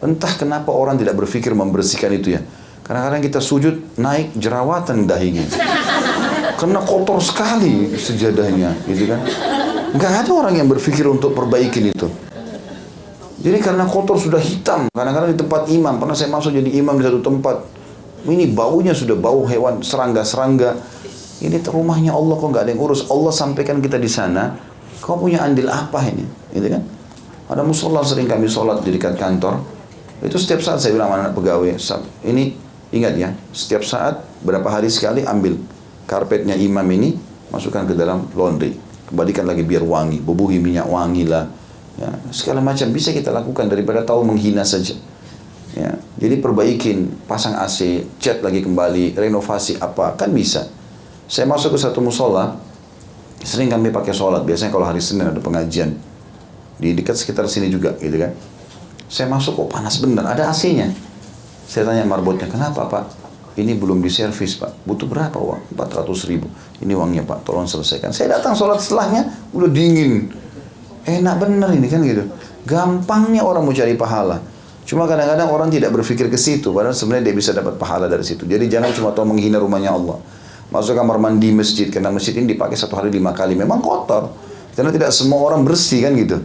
Entah kenapa orang tidak berpikir membersihkan itu ya. Kadang-kadang kita sujud naik jerawatan dahinya. Karena kotor sekali sejadahnya, gitu kan. Nggak ada orang yang berpikir untuk perbaikin itu. Jadi karena kotor sudah hitam, kadang-kadang di tempat imam, pernah saya masuk jadi imam di satu tempat, ini baunya sudah bau hewan serangga-serangga, ini rumahnya Allah kok nggak ada yang urus. Allah sampaikan kita di sana. Kau punya andil apa ini? Gitu kan? Ada musola sering kami sholat di dekat kantor. Itu setiap saat saya bilang -anak pegawai. Ini ingat ya, setiap saat berapa hari sekali ambil karpetnya imam ini masukkan ke dalam laundry. Kembalikan lagi biar wangi, bubuhi minyak wangi lah. Ya, segala macam bisa kita lakukan daripada tahu menghina saja. Ya, jadi perbaikin, pasang AC, cat lagi kembali, renovasi apa kan bisa. Saya masuk ke satu musola, sering kami pakai sholat. Biasanya kalau hari Senin ada pengajian di dekat sekitar sini juga, gitu kan. Saya masuk kok panas benar, ada AC-nya. Saya tanya marbotnya, kenapa pak? Ini belum diservis pak, butuh berapa uang? 400 ribu. Ini uangnya pak, tolong selesaikan. Saya datang sholat setelahnya, udah dingin. Enak bener ini kan gitu. Gampangnya orang mau cari pahala. Cuma kadang-kadang orang tidak berpikir ke situ, padahal sebenarnya dia bisa dapat pahala dari situ. Jadi jangan cuma tahu menghina rumahnya Allah masuk kamar mandi masjid karena masjid ini dipakai satu hari lima kali memang kotor karena tidak semua orang bersih kan gitu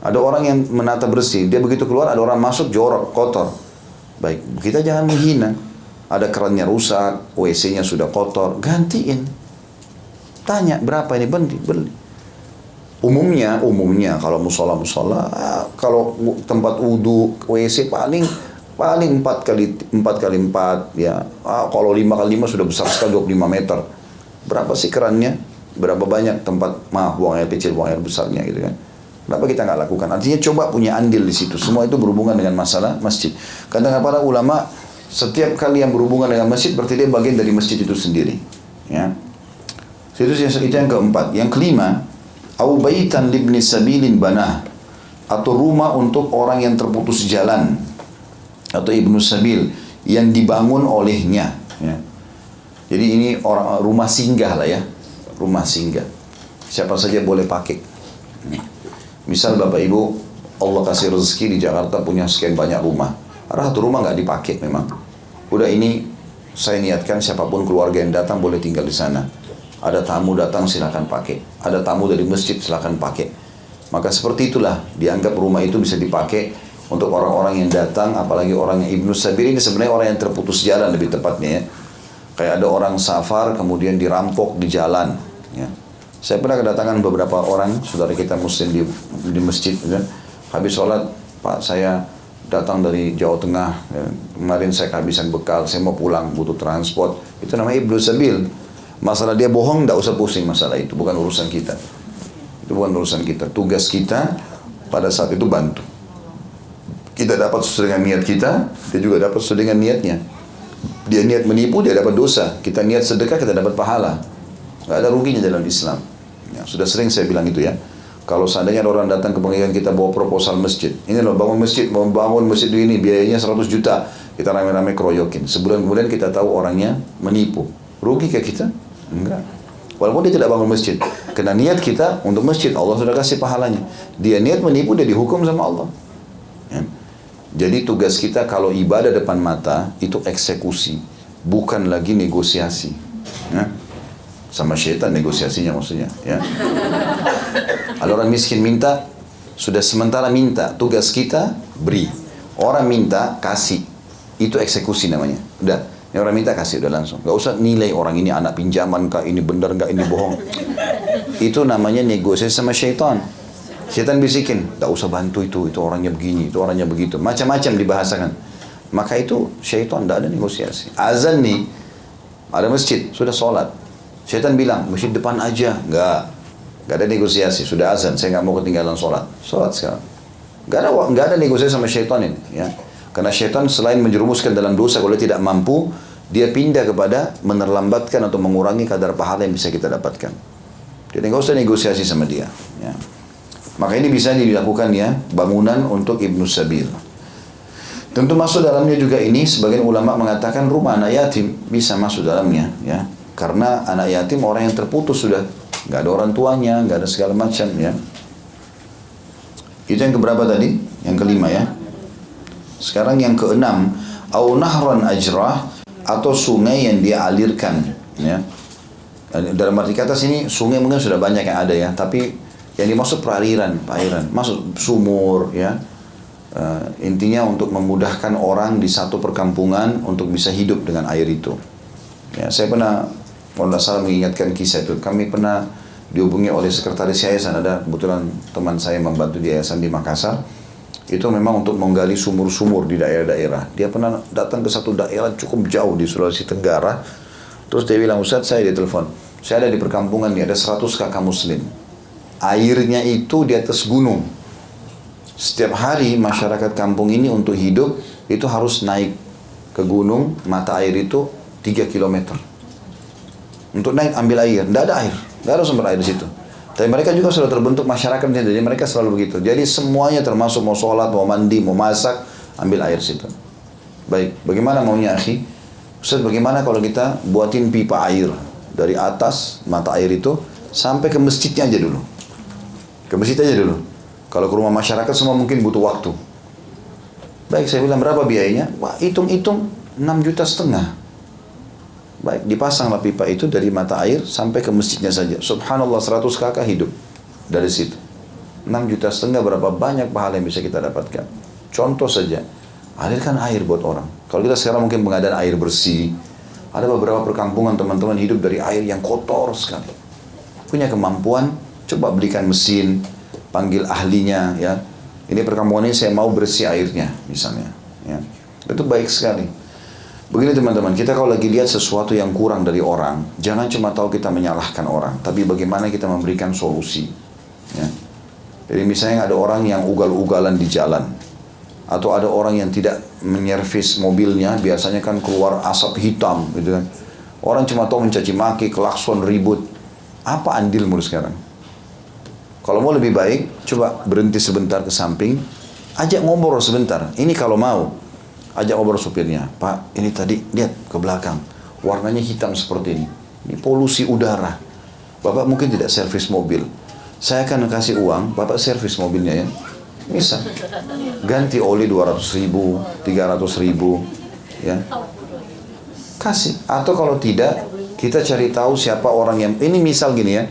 ada orang yang menata bersih dia begitu keluar ada orang masuk jorok kotor baik kita jangan menghina. Ada kerannya rusak WC-nya sudah kotor gantiin. Tanya berapa ini? Beli beli. Umumnya umumnya kalau musola musola kalau tempat wudhu WC paling paling empat kali empat kali empat ya. Ah, kalau lima kali lima sudah besar sekali 25 meter. Berapa sih kerannya? Berapa banyak tempat? Mah buang air kecil buang air besarnya gitu kan Kenapa kita nggak lakukan? Artinya coba punya andil di situ. Semua itu berhubungan dengan masalah masjid. Kata para ulama, setiap kali yang berhubungan dengan masjid berarti dia bagian dari masjid itu sendiri. Ya. Itu itu yang keempat. Yang kelima, au baitan libni sabilin banah atau rumah untuk orang yang terputus jalan atau Ibnu Sabil yang dibangun olehnya. Ya. Jadi ini orang rumah singgah lah ya, rumah singgah. Siapa saja boleh pakai. Misal Bapak Ibu Allah kasih rezeki di Jakarta punya sekian banyak rumah. Ada satu rumah nggak dipakai memang. Udah ini saya niatkan siapa pun keluarga yang datang boleh tinggal di sana. Ada tamu datang silakan pakai. Ada tamu dari masjid silakan pakai. Maka seperti itulah dianggap rumah itu bisa dipakai untuk orang-orang yang datang, apalagi orang yang Ibnu Sabir ini sebenarnya orang yang terputus jalan lebih tepatnya ya. Kayak ada orang safar kemudian dirampok di jalan. Ya. Saya pernah kedatangan beberapa orang saudara kita muslim di, di masjid. Ya. Habis sholat, Pak saya datang dari Jawa Tengah. Ya. Kemarin saya kehabisan bekal, saya mau pulang, butuh transport. Itu namanya Ibnu Sabil. Masalah dia bohong, tidak usah pusing masalah itu. Bukan urusan kita. Itu bukan urusan kita. Tugas kita pada saat itu bantu. Kita dapat sesuai dengan niat kita, dia juga dapat sesuai dengan niatnya. Dia niat menipu, dia dapat dosa. Kita niat sedekah, kita dapat pahala. Gak ada ruginya dalam Islam. Ya, sudah sering saya bilang itu ya. Kalau seandainya orang datang ke pengadilan kita bawa proposal masjid. Ini loh bangun masjid, mau bangun masjid ini biayanya 100 juta. Kita rame-rame keroyokin. Sebulan kemudian kita tahu orangnya menipu. Rugi ke kita? Enggak. Walaupun dia tidak bangun masjid. Karena niat kita untuk masjid, Allah sudah kasih pahalanya. Dia niat menipu, dia dihukum sama Allah. Ya. Jadi tugas kita kalau ibadah depan mata itu eksekusi, bukan lagi negosiasi. Ya. Sama syaitan negosiasinya maksudnya. Ya. Kalau orang miskin minta, sudah sementara minta, tugas kita beri. Orang minta, kasih. Itu eksekusi namanya. Udah, ini orang minta kasih udah langsung. Gak usah nilai orang ini anak pinjaman kah, ini benar gak, ini bohong. Itu namanya negosiasi sama syaitan. Setan bisikin, tak usah bantu itu, itu orangnya begini, itu orangnya begitu. Macam-macam dibahasakan. Maka itu syaitan tidak ada negosiasi. Azan nih, Ada masjid, sudah sholat. Syaitan bilang, masjid depan aja. Enggak. Enggak ada negosiasi. Sudah azan, saya nggak mau ketinggalan sholat. Sholat sekarang. Enggak ada, enggak ada negosiasi sama syaitan ini. Ya. Karena syaitan selain menjerumuskan dalam dosa, kalau tidak mampu, dia pindah kepada menerlambatkan atau mengurangi kadar pahala yang bisa kita dapatkan. Jadi nggak usah negosiasi sama dia. Ya. Maka ini bisa dilakukan ya bangunan untuk ibnu sabil. Tentu masuk dalamnya juga ini sebagian ulama mengatakan rumah anak yatim bisa masuk dalamnya ya karena anak yatim orang yang terputus sudah. Nggak ada orang tuanya nggak ada segala macam ya. Itu yang keberapa tadi? Yang kelima ya. Sekarang yang keenam au nahran ajrah atau sungai yang dia alirkan ya. Dalam arti kata sini sungai mungkin sudah banyak yang ada ya. Tapi yang dimaksud perairan perairan. Masuk sumur ya. Uh, intinya untuk memudahkan orang di satu perkampungan untuk bisa hidup dengan air itu. Ya, saya pernah, kalau tidak salah mengingatkan kisah itu, kami pernah dihubungi oleh sekretaris yayasan, ada kebetulan teman saya membantu di yayasan di Makassar, itu memang untuk menggali sumur-sumur di daerah-daerah. Dia pernah datang ke satu daerah cukup jauh di Sulawesi Tenggara, terus dia bilang, Ustaz saya di telepon, saya ada di perkampungan ini, ada 100 kakak muslim. Airnya itu di atas gunung, setiap hari masyarakat kampung ini untuk hidup itu harus naik ke gunung, mata air itu 3 km. Untuk naik ambil air, tidak ada air, tidak ada sumber air di situ. Tapi mereka juga sudah terbentuk masyarakat jadi mereka selalu begitu. Jadi semuanya termasuk mau sholat, mau mandi, mau masak, ambil air situ. Baik, bagaimana maunya akhi? Ustaz bagaimana kalau kita buatin pipa air dari atas mata air itu sampai ke masjidnya aja dulu. Ke masjid aja dulu. Kalau ke rumah masyarakat semua mungkin butuh waktu. Baik, saya bilang berapa biayanya? Wah, hitung-hitung 6 juta setengah. Baik, dipasanglah pipa itu dari mata air sampai ke masjidnya saja. Subhanallah 100 kakak hidup dari situ. 6 juta setengah berapa banyak pahala yang bisa kita dapatkan. Contoh saja, alirkan air buat orang. Kalau kita sekarang mungkin pengadaan air bersih, ada beberapa perkampungan teman-teman hidup dari air yang kotor sekali. Punya kemampuan, coba belikan mesin, panggil ahlinya ya ini perkampungan ini saya mau bersih airnya misalnya ya itu baik sekali begini teman-teman kita kalau lagi lihat sesuatu yang kurang dari orang jangan cuma tahu kita menyalahkan orang tapi bagaimana kita memberikan solusi ya. Jadi misalnya ada orang yang ugal-ugalan di jalan atau ada orang yang tidak menyervis mobilnya biasanya kan keluar asap hitam gitu kan. Orang cuma tahu mencaci maki klakson ribut. Apa andilmu sekarang? Kalau mau lebih baik, coba berhenti sebentar ke samping, ajak ngobrol sebentar. Ini kalau mau, ajak ngobrol supirnya. Pak, ini tadi lihat ke belakang, warnanya hitam seperti ini. Ini polusi udara. Bapak mungkin tidak servis mobil. Saya akan kasih uang, Bapak servis mobilnya ya. Bisa. Ganti oli 200 ribu, 300 ribu. Ya. Kasih. Atau kalau tidak, kita cari tahu siapa orang yang... Ini misal gini ya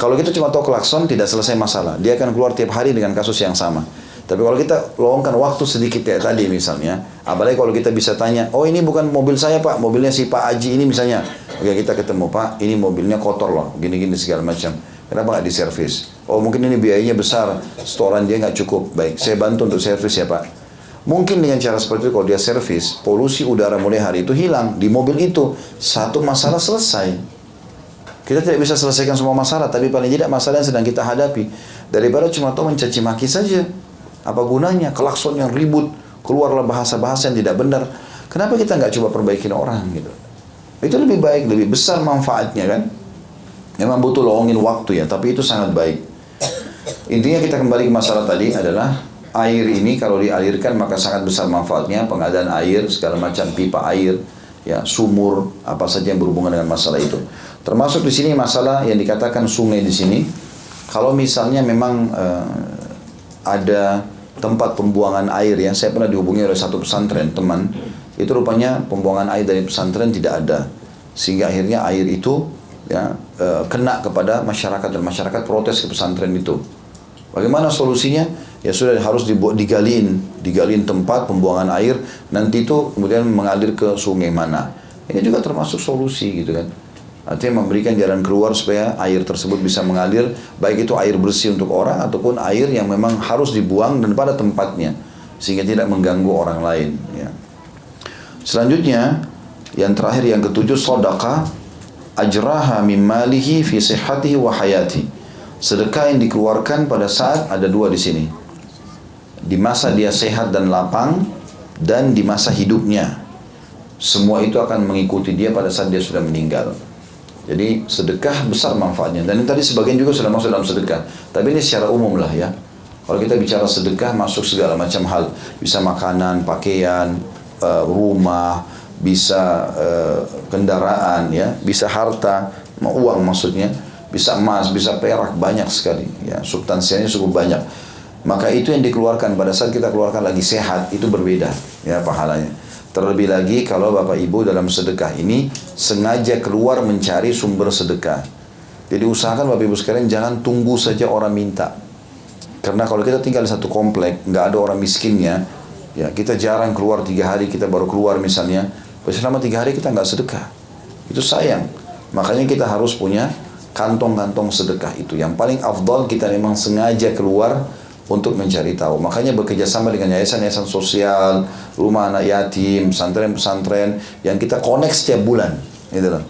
kalau kita cuma tahu klakson tidak selesai masalah. Dia akan keluar tiap hari dengan kasus yang sama. Tapi kalau kita luangkan waktu sedikit ya tadi misalnya, apalagi kalau kita bisa tanya, oh ini bukan mobil saya pak, mobilnya si Pak Aji ini misalnya. Oke kita ketemu pak, ini mobilnya kotor loh, gini-gini segala macam. Kenapa nggak diservis? Oh mungkin ini biayanya besar, setoran dia nggak cukup. Baik, saya bantu untuk servis ya pak. Mungkin dengan cara seperti itu kalau dia servis, polusi udara mulai hari itu hilang di mobil itu. Satu masalah selesai. Kita tidak bisa selesaikan semua masalah, tapi paling tidak masalah yang sedang kita hadapi. Daripada cuma tahu mencaci maki saja. Apa gunanya? Kelakson yang ribut, keluarlah bahasa-bahasa yang tidak benar. Kenapa kita nggak coba perbaikin orang gitu? Itu lebih baik, lebih besar manfaatnya kan? Memang butuh lowongin waktu ya, tapi itu sangat baik. Intinya kita kembali ke masalah tadi adalah air ini kalau dialirkan maka sangat besar manfaatnya pengadaan air segala macam pipa air ya sumur apa saja yang berhubungan dengan masalah itu Termasuk di sini masalah yang dikatakan sungai di sini. Kalau misalnya memang uh, ada tempat pembuangan air ya, saya pernah dihubungi oleh satu pesantren teman, itu rupanya pembuangan air dari pesantren tidak ada, sehingga akhirnya air itu ya uh, kena kepada masyarakat dan masyarakat protes ke pesantren itu. Bagaimana solusinya? Ya sudah harus dibuat digaliin, digaliin tempat pembuangan air, nanti itu kemudian mengalir ke sungai mana. Ini juga termasuk solusi gitu kan. Artinya memberikan jalan keluar supaya air tersebut bisa mengalir, baik itu air bersih untuk orang ataupun air yang memang harus dibuang dan pada tempatnya sehingga tidak mengganggu orang lain. Ya. Selanjutnya Yang terakhir yang ketujuh sedekah ajraha min malihi fi sihhatihi wa hayati. Sedekah yang dikeluarkan pada saat ada dua di sini. Di masa dia sehat dan lapang dan di masa hidupnya. Semua itu akan mengikuti dia pada saat dia sudah meninggal. Jadi sedekah besar manfaatnya. Dan ini tadi sebagian juga sudah masuk dalam sedekah. Tapi ini secara umum lah ya. Kalau kita bicara sedekah masuk segala macam hal. Bisa makanan, pakaian, uh, rumah, bisa uh, kendaraan ya, bisa harta, uang maksudnya, bisa emas, bisa perak banyak sekali ya. Substansinya cukup banyak. Maka itu yang dikeluarkan pada saat kita keluarkan lagi sehat itu berbeda ya pahalanya. Terlebih lagi kalau Bapak Ibu dalam sedekah ini sengaja keluar mencari sumber sedekah. Jadi usahakan Bapak Ibu sekalian jangan tunggu saja orang minta. Karena kalau kita tinggal di satu komplek, nggak ada orang miskinnya, ya kita jarang keluar tiga hari, kita baru keluar misalnya, selama tiga hari kita nggak sedekah. Itu sayang. Makanya kita harus punya kantong-kantong sedekah itu. Yang paling afdal kita memang sengaja keluar untuk mencari tahu. Makanya bekerja sama dengan yayasan-yayasan sosial, rumah anak yatim, pesantren-pesantren yang kita connect setiap bulan, gitu loh.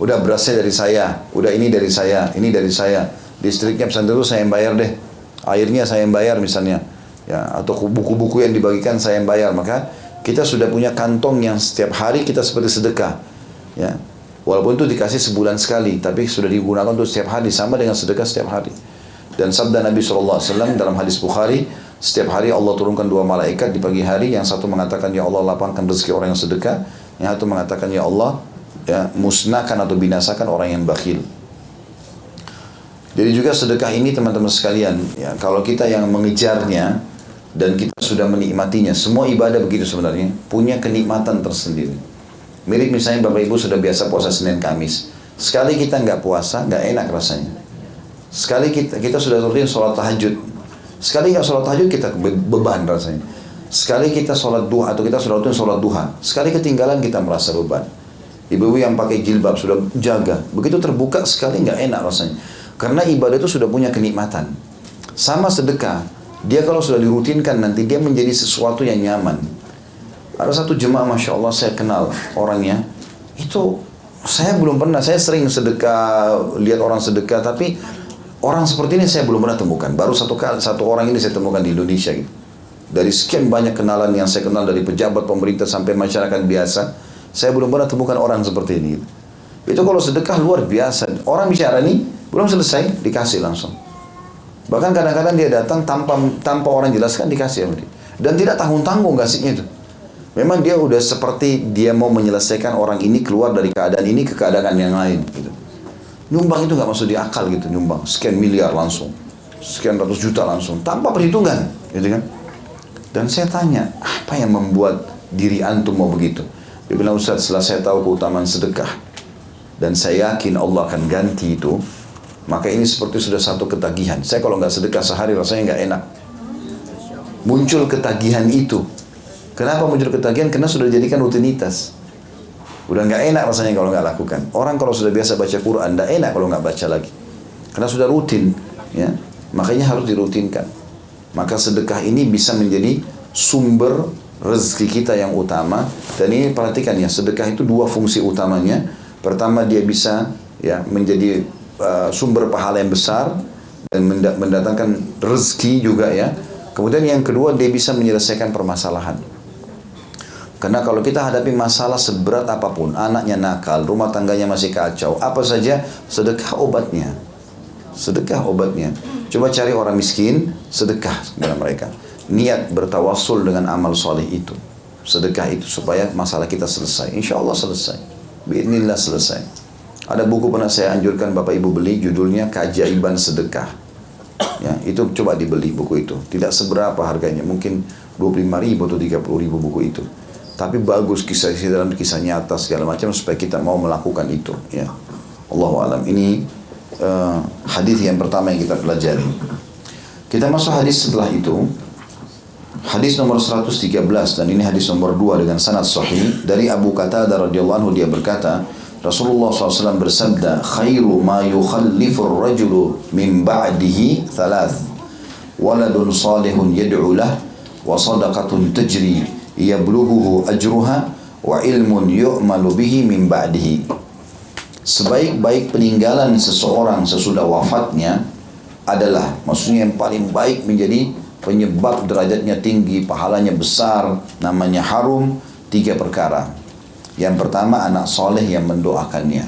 Udah berasnya dari saya, udah ini dari saya, ini dari saya. Listriknya pesantren itu saya yang bayar deh. Airnya saya yang bayar misalnya. Ya, atau buku-buku yang dibagikan saya yang bayar. Maka kita sudah punya kantong yang setiap hari kita seperti sedekah. Ya. Walaupun itu dikasih sebulan sekali, tapi sudah digunakan untuk setiap hari sama dengan sedekah setiap hari. Dan sabda Nabi SAW dalam hadis Bukhari, setiap hari Allah turunkan dua malaikat di pagi hari, yang satu mengatakan, Ya Allah lapangkan rezeki orang yang sedekah, yang satu mengatakan, Ya Allah ya, musnahkan atau binasakan orang yang bakhil. Jadi juga sedekah ini teman-teman sekalian, ya, kalau kita yang mengejarnya dan kita sudah menikmatinya, semua ibadah begitu sebenarnya, punya kenikmatan tersendiri. Mirip misalnya Bapak Ibu sudah biasa puasa Senin Kamis. Sekali kita nggak puasa, nggak enak rasanya. Sekali kita kita sudah rutin sholat tahajud. Sekali nggak sholat tahajud kita beban rasanya. Sekali kita sholat duha atau kita sudah rutin sholat duha. Sekali ketinggalan kita merasa beban. Ibu-ibu yang pakai jilbab sudah jaga. Begitu terbuka sekali nggak enak rasanya. Karena ibadah itu sudah punya kenikmatan. Sama sedekah. Dia kalau sudah dirutinkan nanti dia menjadi sesuatu yang nyaman. Ada satu jemaah Masya Allah saya kenal orangnya. Itu saya belum pernah, saya sering sedekah, lihat orang sedekah, tapi Orang seperti ini saya belum pernah temukan. Baru satu kali satu orang ini saya temukan di Indonesia. Gitu. Dari sekian banyak kenalan yang saya kenal dari pejabat pemerintah sampai masyarakat biasa, saya belum pernah temukan orang seperti ini. Gitu. Itu kalau sedekah luar biasa. Orang bicara nih belum selesai dikasih langsung. Bahkan kadang-kadang dia datang tanpa tanpa orang jelaskan dikasih sama dia. Dan tidak tanggung-tanggung kasihnya itu. Memang dia udah seperti dia mau menyelesaikan orang ini keluar dari keadaan ini ke keadaan yang lain. Gitu. Nyumbang itu nggak masuk di akal gitu nyumbang. Sekian miliar langsung. Sekian ratus juta langsung. Tanpa perhitungan. Gitu kan. Dan saya tanya, apa yang membuat diri antum mau begitu? Dia bilang, Ustaz, setelah saya tahu keutamaan sedekah. Dan saya yakin Allah akan ganti itu. Maka ini seperti sudah satu ketagihan. Saya kalau nggak sedekah sehari rasanya nggak enak. Muncul ketagihan itu. Kenapa muncul ketagihan? Karena sudah dijadikan rutinitas. Udah nggak enak rasanya kalau nggak lakukan. Orang kalau sudah biasa baca Quran, nggak enak kalau nggak baca lagi. Karena sudah rutin, ya. Makanya harus dirutinkan. Maka sedekah ini bisa menjadi sumber rezeki kita yang utama. Dan ini perhatikan ya, sedekah itu dua fungsi utamanya. Pertama dia bisa ya menjadi uh, sumber pahala yang besar dan mendatangkan rezeki juga ya. Kemudian yang kedua dia bisa menyelesaikan permasalahan. Karena kalau kita hadapi masalah seberat apa pun, anaknya nakal, rumah tangganya masih kacau, apa saja, sedekah obatnya. Sedekah obatnya. Coba cari orang miskin, sedekah kepada mereka. Niat bertawassul dengan amal soleh itu. Sedekah itu supaya masalah kita selesai. Insya Allah selesai. Bismillah selesai. Ada buku pernah saya anjurkan Bapak Ibu beli, judulnya Kajaiban Sedekah. Ya, itu coba dibeli buku itu. Tidak seberapa harganya, mungkin 25 ribu atau 30 ribu buku itu tapi bagus kisah kisah dalam kisah nyata segala macam supaya kita mau melakukan itu ya. Allah alam. Ini uh, hadis yang pertama yang kita pelajari. Kita masuk hadis setelah itu. Hadis nomor 113 dan ini hadis nomor 2 dengan sanad sahih dari Abu Qatadah radhiyallahu anhu. Dia berkata Rasulullah SAW bersabda khairu ma yukhallifu rajulu min ba'dihi thalath. Waladun salihun yad'u lah wa sadaqatun tajri yablughuhu ajruha wa ilmun yu'malu bihi min ba'dihi. Sebaik-baik peninggalan seseorang sesudah wafatnya adalah maksudnya yang paling baik menjadi penyebab derajatnya tinggi, pahalanya besar, namanya harum tiga perkara. Yang pertama anak soleh yang mendoakannya.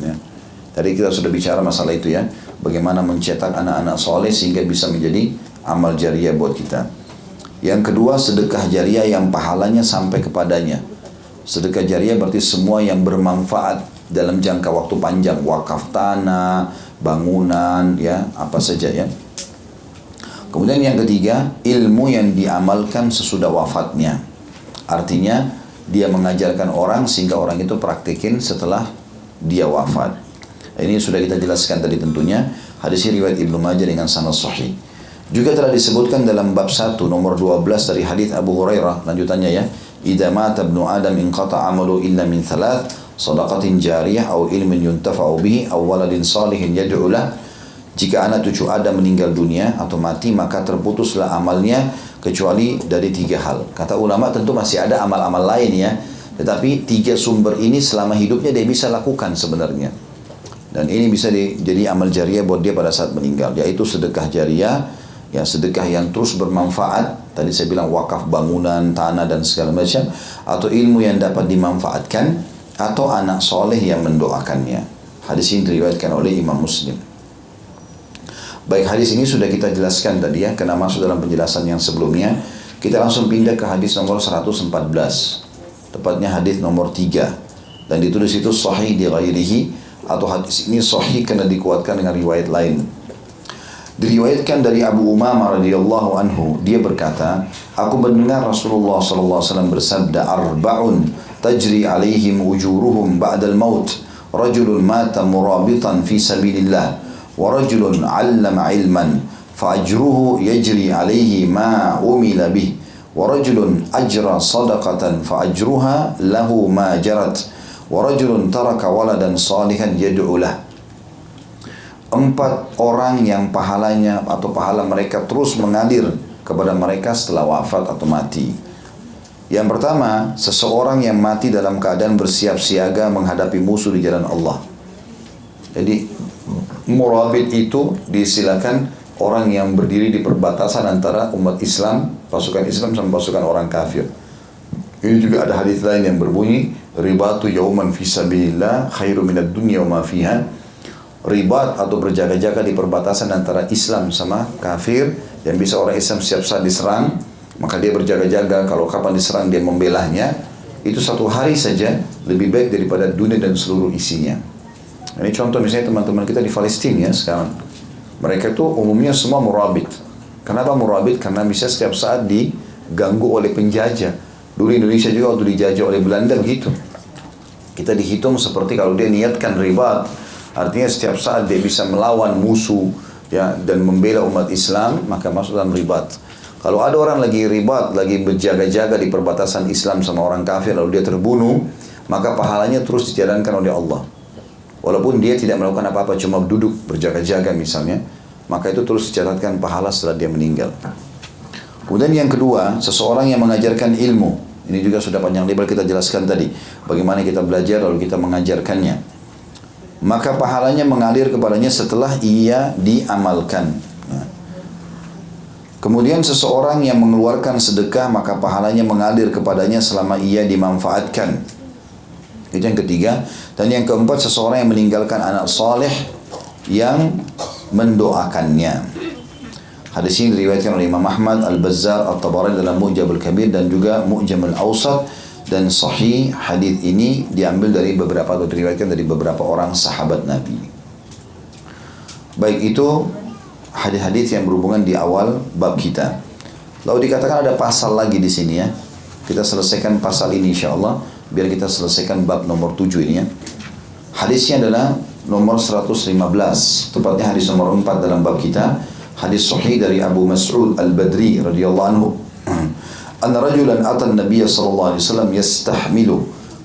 Ya. Tadi kita sudah bicara masalah itu ya, bagaimana mencetak anak-anak soleh sehingga bisa menjadi amal jariah buat kita. Yang kedua sedekah jariah yang pahalanya sampai kepadanya. Sedekah jariah berarti semua yang bermanfaat dalam jangka waktu panjang, wakaf tanah, bangunan, ya apa saja ya. Kemudian yang ketiga ilmu yang diamalkan sesudah wafatnya. Artinya dia mengajarkan orang sehingga orang itu praktikin setelah dia wafat. Ini sudah kita jelaskan tadi tentunya. Hadis riwayat Ibnu Majah dengan sanad sahih. Juga telah disebutkan dalam bab 1 nomor 12 dari hadis Abu Hurairah lanjutannya ya. Idza mata ibnu Adam inqata amalu illa min thalath sadaqatin jariyah atau ilmin yuntafa'u bihi aw waladin salihin yad'u lah. Jika anak cucu Adam meninggal dunia atau mati maka terputuslah amalnya kecuali dari tiga hal. Kata ulama tentu masih ada amal-amal lain ya. Tetapi tiga sumber ini selama hidupnya dia bisa lakukan sebenarnya. Dan ini bisa di, jadi amal jariah buat dia pada saat meninggal, yaitu sedekah jariah, ya sedekah yang terus bermanfaat. Tadi saya bilang wakaf bangunan, tanah dan segala macam, atau ilmu yang dapat dimanfaatkan, atau anak soleh yang mendoakannya. Hadis ini diriwayatkan oleh Imam Muslim. Baik hadis ini sudah kita jelaskan tadi ya, karena masuk dalam penjelasan yang sebelumnya. Kita langsung pindah ke hadis nomor 114. Tepatnya hadis nomor 3. Dan ditulis itu sahih di atau hadis ini sahih karena dikuatkan dengan riwayat lain. Diriwayatkan dari Abu Umamah radhiyallahu anhu, dia berkata, aku mendengar Rasulullah wasallam bersabda, "Arba'un tajri alaihim ujuruhum ba'dal maut, rajulun mata murabitan fi sabilillah, wa rajulun 'allama 'ilman, fa'ajruhu yajri alaihi ma umila bih, wa rajulun ajra sadaqatan fa'ajruha lahu ma jarat." warajulun taraka waladan salihan yad'u Empat orang yang pahalanya atau pahala mereka terus mengalir kepada mereka setelah wafat atau mati. Yang pertama, seseorang yang mati dalam keadaan bersiap siaga menghadapi musuh di jalan Allah. Jadi murabit itu disilakan orang yang berdiri di perbatasan antara umat Islam, pasukan Islam sama pasukan orang kafir. Ini juga ada hadis lain yang berbunyi ribatu yauman fi sabilillah khairu minad dunya wa ma fiha. Ribat atau berjaga-jaga di perbatasan antara Islam sama kafir yang bisa orang Islam siap saat diserang, maka dia berjaga-jaga kalau kapan diserang dia membelahnya. Itu satu hari saja lebih baik daripada dunia dan seluruh isinya. Ini contoh misalnya teman-teman kita di Palestina ya sekarang. Mereka itu umumnya semua murabit. Kenapa murabit? Karena bisa setiap saat diganggu oleh penjajah Dulu Indonesia juga waktu dijajah oleh Belanda begitu. Kita dihitung seperti kalau dia niatkan ribat, artinya setiap saat dia bisa melawan musuh ya dan membela umat Islam, maka masuk dalam ribat. Kalau ada orang lagi ribat, lagi berjaga-jaga di perbatasan Islam sama orang kafir lalu dia terbunuh, maka pahalanya terus dijalankan oleh Allah. Walaupun dia tidak melakukan apa-apa, cuma duduk berjaga-jaga misalnya, maka itu terus dicatatkan pahala setelah dia meninggal. Kemudian yang kedua, seseorang yang mengajarkan ilmu. Ini juga sudah panjang lebar kita jelaskan tadi. Bagaimana kita belajar lalu kita mengajarkannya. Maka pahalanya mengalir kepadanya setelah ia diamalkan. Ya. Kemudian seseorang yang mengeluarkan sedekah maka pahalanya mengalir kepadanya selama ia dimanfaatkan. Itu yang ketiga. Dan yang keempat seseorang yang meninggalkan anak soleh yang mendoakannya. Hadis ini diriwayatkan oleh Imam Ahmad, Al-Bazzar, At-Tabarani dalam Mu'jam Al-Kabir dan juga Mu'jam Al-Awsat dan sahih hadis ini diambil dari beberapa atau diriwayatkan dari beberapa orang sahabat Nabi. Baik itu hadis-hadis yang berhubungan di awal bab kita. Lalu dikatakan ada pasal lagi di sini ya. Kita selesaikan pasal ini insya Allah biar kita selesaikan bab nomor 7 ini ya. Hadisnya adalah nomor 115, tepatnya hadis nomor 4 dalam bab kita hadis sahih dari Abu Mas'ud Al-Badri radhiyallahu anhu أن رجلا أتى النبي صلى الله عليه وسلم يستحمله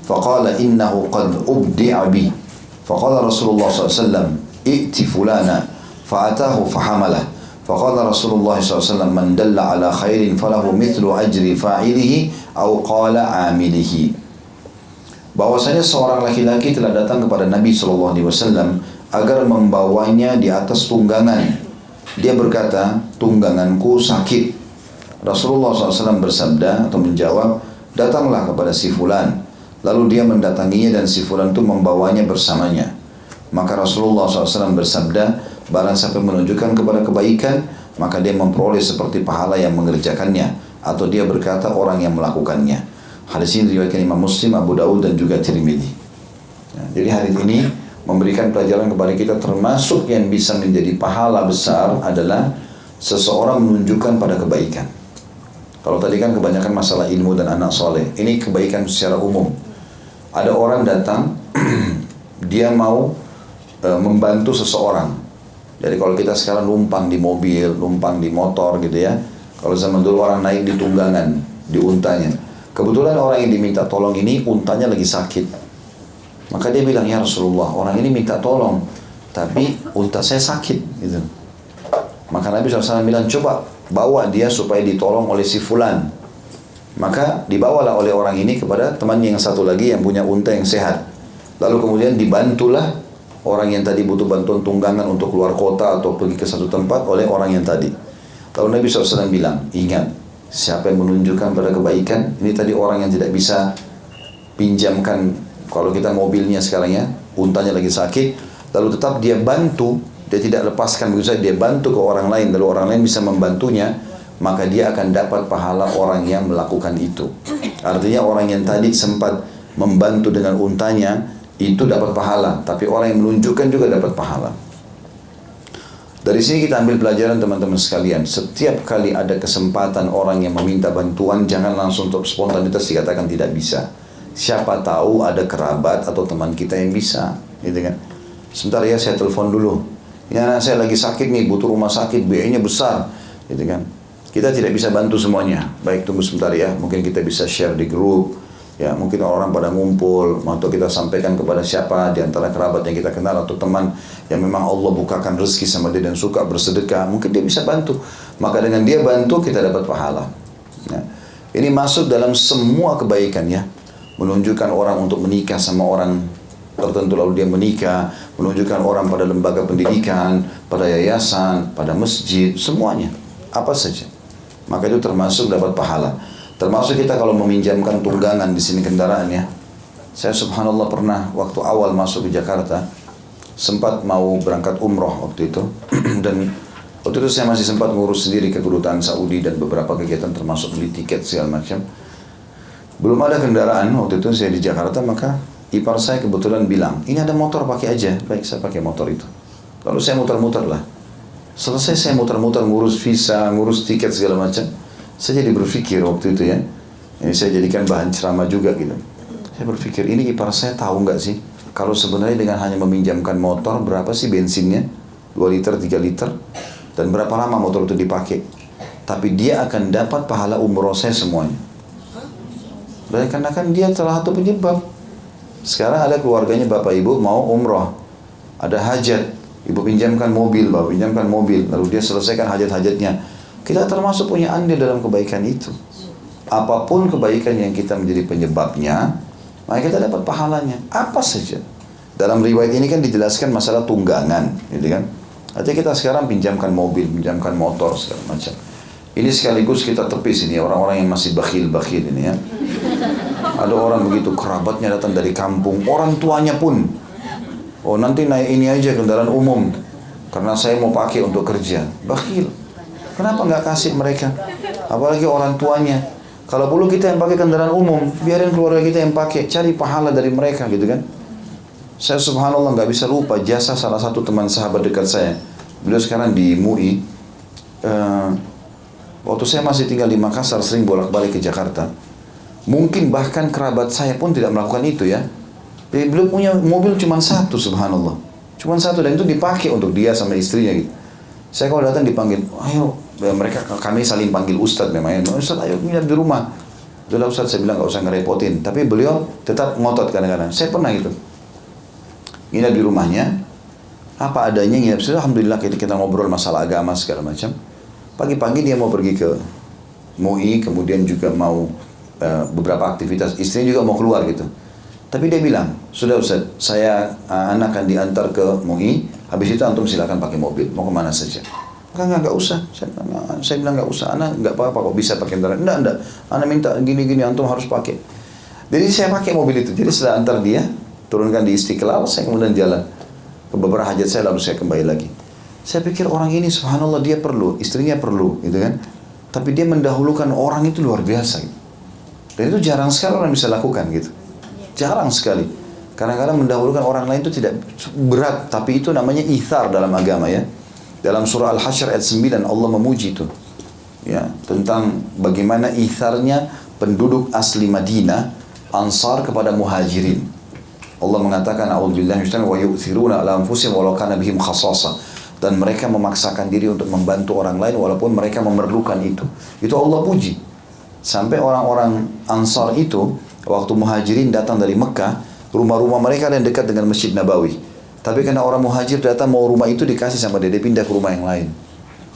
فقال إنه قد أبدع بي فقال رسول الله صلى الله عليه وسلم ائت فلانا فأتاه فحمله فقال رسول الله صلى الله عليه وسلم من دل على خير فله مثل أجر فاعله أو قال عامله bahwasanya seorang laki-laki telah datang kepada Nabi Shallallahu Alaihi Wasallam agar membawanya di atas tunggangan. Dia berkata, tungganganku sakit. Rasulullah SAW bersabda atau menjawab, datanglah kepada si fulan. Lalu dia mendatanginya dan si fulan itu membawanya bersamanya. Maka Rasulullah SAW bersabda, barang siapa menunjukkan kepada kebaikan, maka dia memperoleh seperti pahala yang mengerjakannya. Atau dia berkata orang yang melakukannya. Hadis ini diriwayatkan Imam Muslim, Abu Dawud dan juga Tirmidzi. Ya, jadi hadis ini memberikan pelajaran kepada kita termasuk yang bisa menjadi pahala besar adalah seseorang menunjukkan pada kebaikan. Kalau tadi kan kebanyakan masalah ilmu dan anak soleh, ini kebaikan secara umum. Ada orang datang, dia mau e, membantu seseorang. Jadi kalau kita sekarang numpang di mobil, numpang di motor gitu ya. Kalau zaman dulu orang naik di tunggangan, di untanya. Kebetulan orang yang diminta tolong ini untanya lagi sakit. Maka dia bilang, ya Rasulullah, orang ini minta tolong, tapi unta saya sakit. Gitu. Maka Nabi SAW bilang, coba bawa dia supaya ditolong oleh si fulan. Maka dibawalah oleh orang ini kepada temannya yang satu lagi yang punya unta yang sehat. Lalu kemudian dibantulah orang yang tadi butuh bantuan tunggangan untuk keluar kota atau pergi ke satu tempat oleh orang yang tadi. Lalu Nabi SAW bilang, ingat, Siapa yang menunjukkan pada kebaikan? Ini tadi orang yang tidak bisa pinjamkan kalau kita mobilnya sekarang ya, untanya lagi sakit, lalu tetap dia bantu, dia tidak lepaskan begitu saja, dia bantu ke orang lain, lalu orang lain bisa membantunya, maka dia akan dapat pahala orang yang melakukan itu. Artinya orang yang tadi sempat membantu dengan untanya, itu dapat pahala, tapi orang yang menunjukkan juga dapat pahala. Dari sini kita ambil pelajaran teman-teman sekalian. Setiap kali ada kesempatan orang yang meminta bantuan, jangan langsung untuk spontanitas dikatakan tidak bisa. Siapa tahu ada kerabat atau teman kita yang bisa, gitu kan? Sebentar ya saya telepon dulu. Ya anak saya lagi sakit nih, butuh rumah sakit, biayanya besar, gitu kan? Kita tidak bisa bantu semuanya. Baik tunggu sebentar ya, mungkin kita bisa share di grup, ya mungkin orang pada ngumpul atau kita sampaikan kepada siapa di antara kerabat yang kita kenal atau teman yang memang Allah bukakan rezeki sama dia dan suka bersedekah mungkin dia bisa bantu maka dengan dia bantu kita dapat pahala ya. ini masuk dalam semua kebaikan ya menunjukkan orang untuk menikah sama orang tertentu lalu dia menikah menunjukkan orang pada lembaga pendidikan pada yayasan pada masjid semuanya apa saja maka itu termasuk dapat pahala Termasuk kita kalau meminjamkan tunggangan di sini kendaraan ya. Saya subhanallah pernah waktu awal masuk ke Jakarta sempat mau berangkat umroh waktu itu dan waktu itu saya masih sempat ngurus sendiri ke kedutaan Saudi dan beberapa kegiatan termasuk beli tiket segala macam. Belum ada kendaraan waktu itu saya di Jakarta maka ipar saya kebetulan bilang ini ada motor pakai aja baik saya pakai motor itu lalu saya muter-muter lah selesai saya muter-muter ngurus visa ngurus tiket segala macam saya jadi berpikir waktu itu ya, ini saya jadikan bahan ceramah juga gitu. Saya berpikir ini ipar saya tahu nggak sih kalau sebenarnya dengan hanya meminjamkan motor berapa sih bensinnya? 2 liter, 3 liter dan berapa lama motor itu dipakai? Tapi dia akan dapat pahala umroh saya semuanya. Dan karena kan dia salah satu penyebab. Sekarang ada keluarganya bapak ibu mau umroh, ada hajat, ibu pinjamkan mobil, bapak pinjamkan mobil, lalu dia selesaikan hajat-hajatnya kita termasuk punya andil dalam kebaikan itu. Apa pun kebaikan yang kita menjadi penyebabnya, maka kita dapat pahalanya. Apa saja. Dalam riwayat ini kan dijelaskan masalah tunggangan, gitu kan? Artinya kita sekarang pinjamkan mobil, pinjamkan motor segala macam. Ini sekaligus kita tepis ini orang-orang yang masih bakhil-bakhil ini ya. Ada orang begitu kerabatnya datang dari kampung, orang tuanya pun. Oh nanti naik ini aja kendaraan umum karena saya mau pakai untuk kerja. Bakhil. Kenapa nggak kasih mereka? Apalagi orang tuanya. Kalau perlu kita yang pakai kendaraan umum, biarin keluarga kita yang pakai, cari pahala dari mereka gitu kan. Saya subhanallah nggak bisa lupa jasa salah satu teman sahabat dekat saya. Beliau sekarang di MUI. Uh, waktu saya masih tinggal di Makassar, sering bolak-balik ke Jakarta. Mungkin bahkan kerabat saya pun tidak melakukan itu ya. Jadi beliau punya mobil cuma satu subhanallah. Cuma satu dan itu dipakai untuk dia sama istrinya gitu. Saya kalau datang dipanggil, ayo Ya, mereka kami saling panggil Ustadz memang ya. Ustadz ayo nginap di rumah. Sudah Ustadz saya bilang nggak usah ngerepotin. Tapi beliau tetap ngotot kadang-kadang. Saya pernah gitu. Nginap di rumahnya. Apa adanya nginap. Sudah Alhamdulillah kita, kita ngobrol masalah agama segala macam. Pagi-pagi dia mau pergi ke MUI. Kemudian juga mau uh, beberapa aktivitas. Istrinya juga mau keluar gitu. Tapi dia bilang, sudah Ustaz, saya uh, anak akan diantar ke MUI, habis itu antum silakan pakai mobil, mau ke mana saja. Enggak, enggak, enggak usah. Saya, enggak, saya bilang enggak usah, anak enggak apa-apa kok bisa pakai kendaraan. Enggak, enggak, anak minta gini-gini, antum harus pakai. Jadi saya pakai mobil itu, jadi setelah antar dia, turunkan di istiqlal, saya kemudian jalan ke beberapa hajat saya, lalu saya kembali lagi. Saya pikir orang ini subhanallah dia perlu, istrinya perlu, gitu kan. Tapi dia mendahulukan orang itu luar biasa. Gitu. Dan itu jarang sekali orang bisa lakukan gitu. Jarang sekali. Kadang-kadang mendahulukan orang lain itu tidak berat, tapi itu namanya ithar dalam agama ya. Dalam surah Al-Hasyr ayat 9 Allah memuji itu. Ya, tentang bagaimana itharnya penduduk asli Madinah ansar kepada muhajirin. Allah mengatakan a'udzubillahi minasyaitonir wa yu'thiruna 'ala anfusihim walau kana bihim khasasa dan mereka memaksakan diri untuk membantu orang lain walaupun mereka memerlukan itu. Itu Allah puji. Sampai orang-orang Ansar itu waktu muhajirin datang dari Mekah, rumah-rumah mereka yang dekat dengan Masjid Nabawi. Tapi karena orang muhajir datang mau rumah itu dikasih sama dia pindah ke rumah yang lain.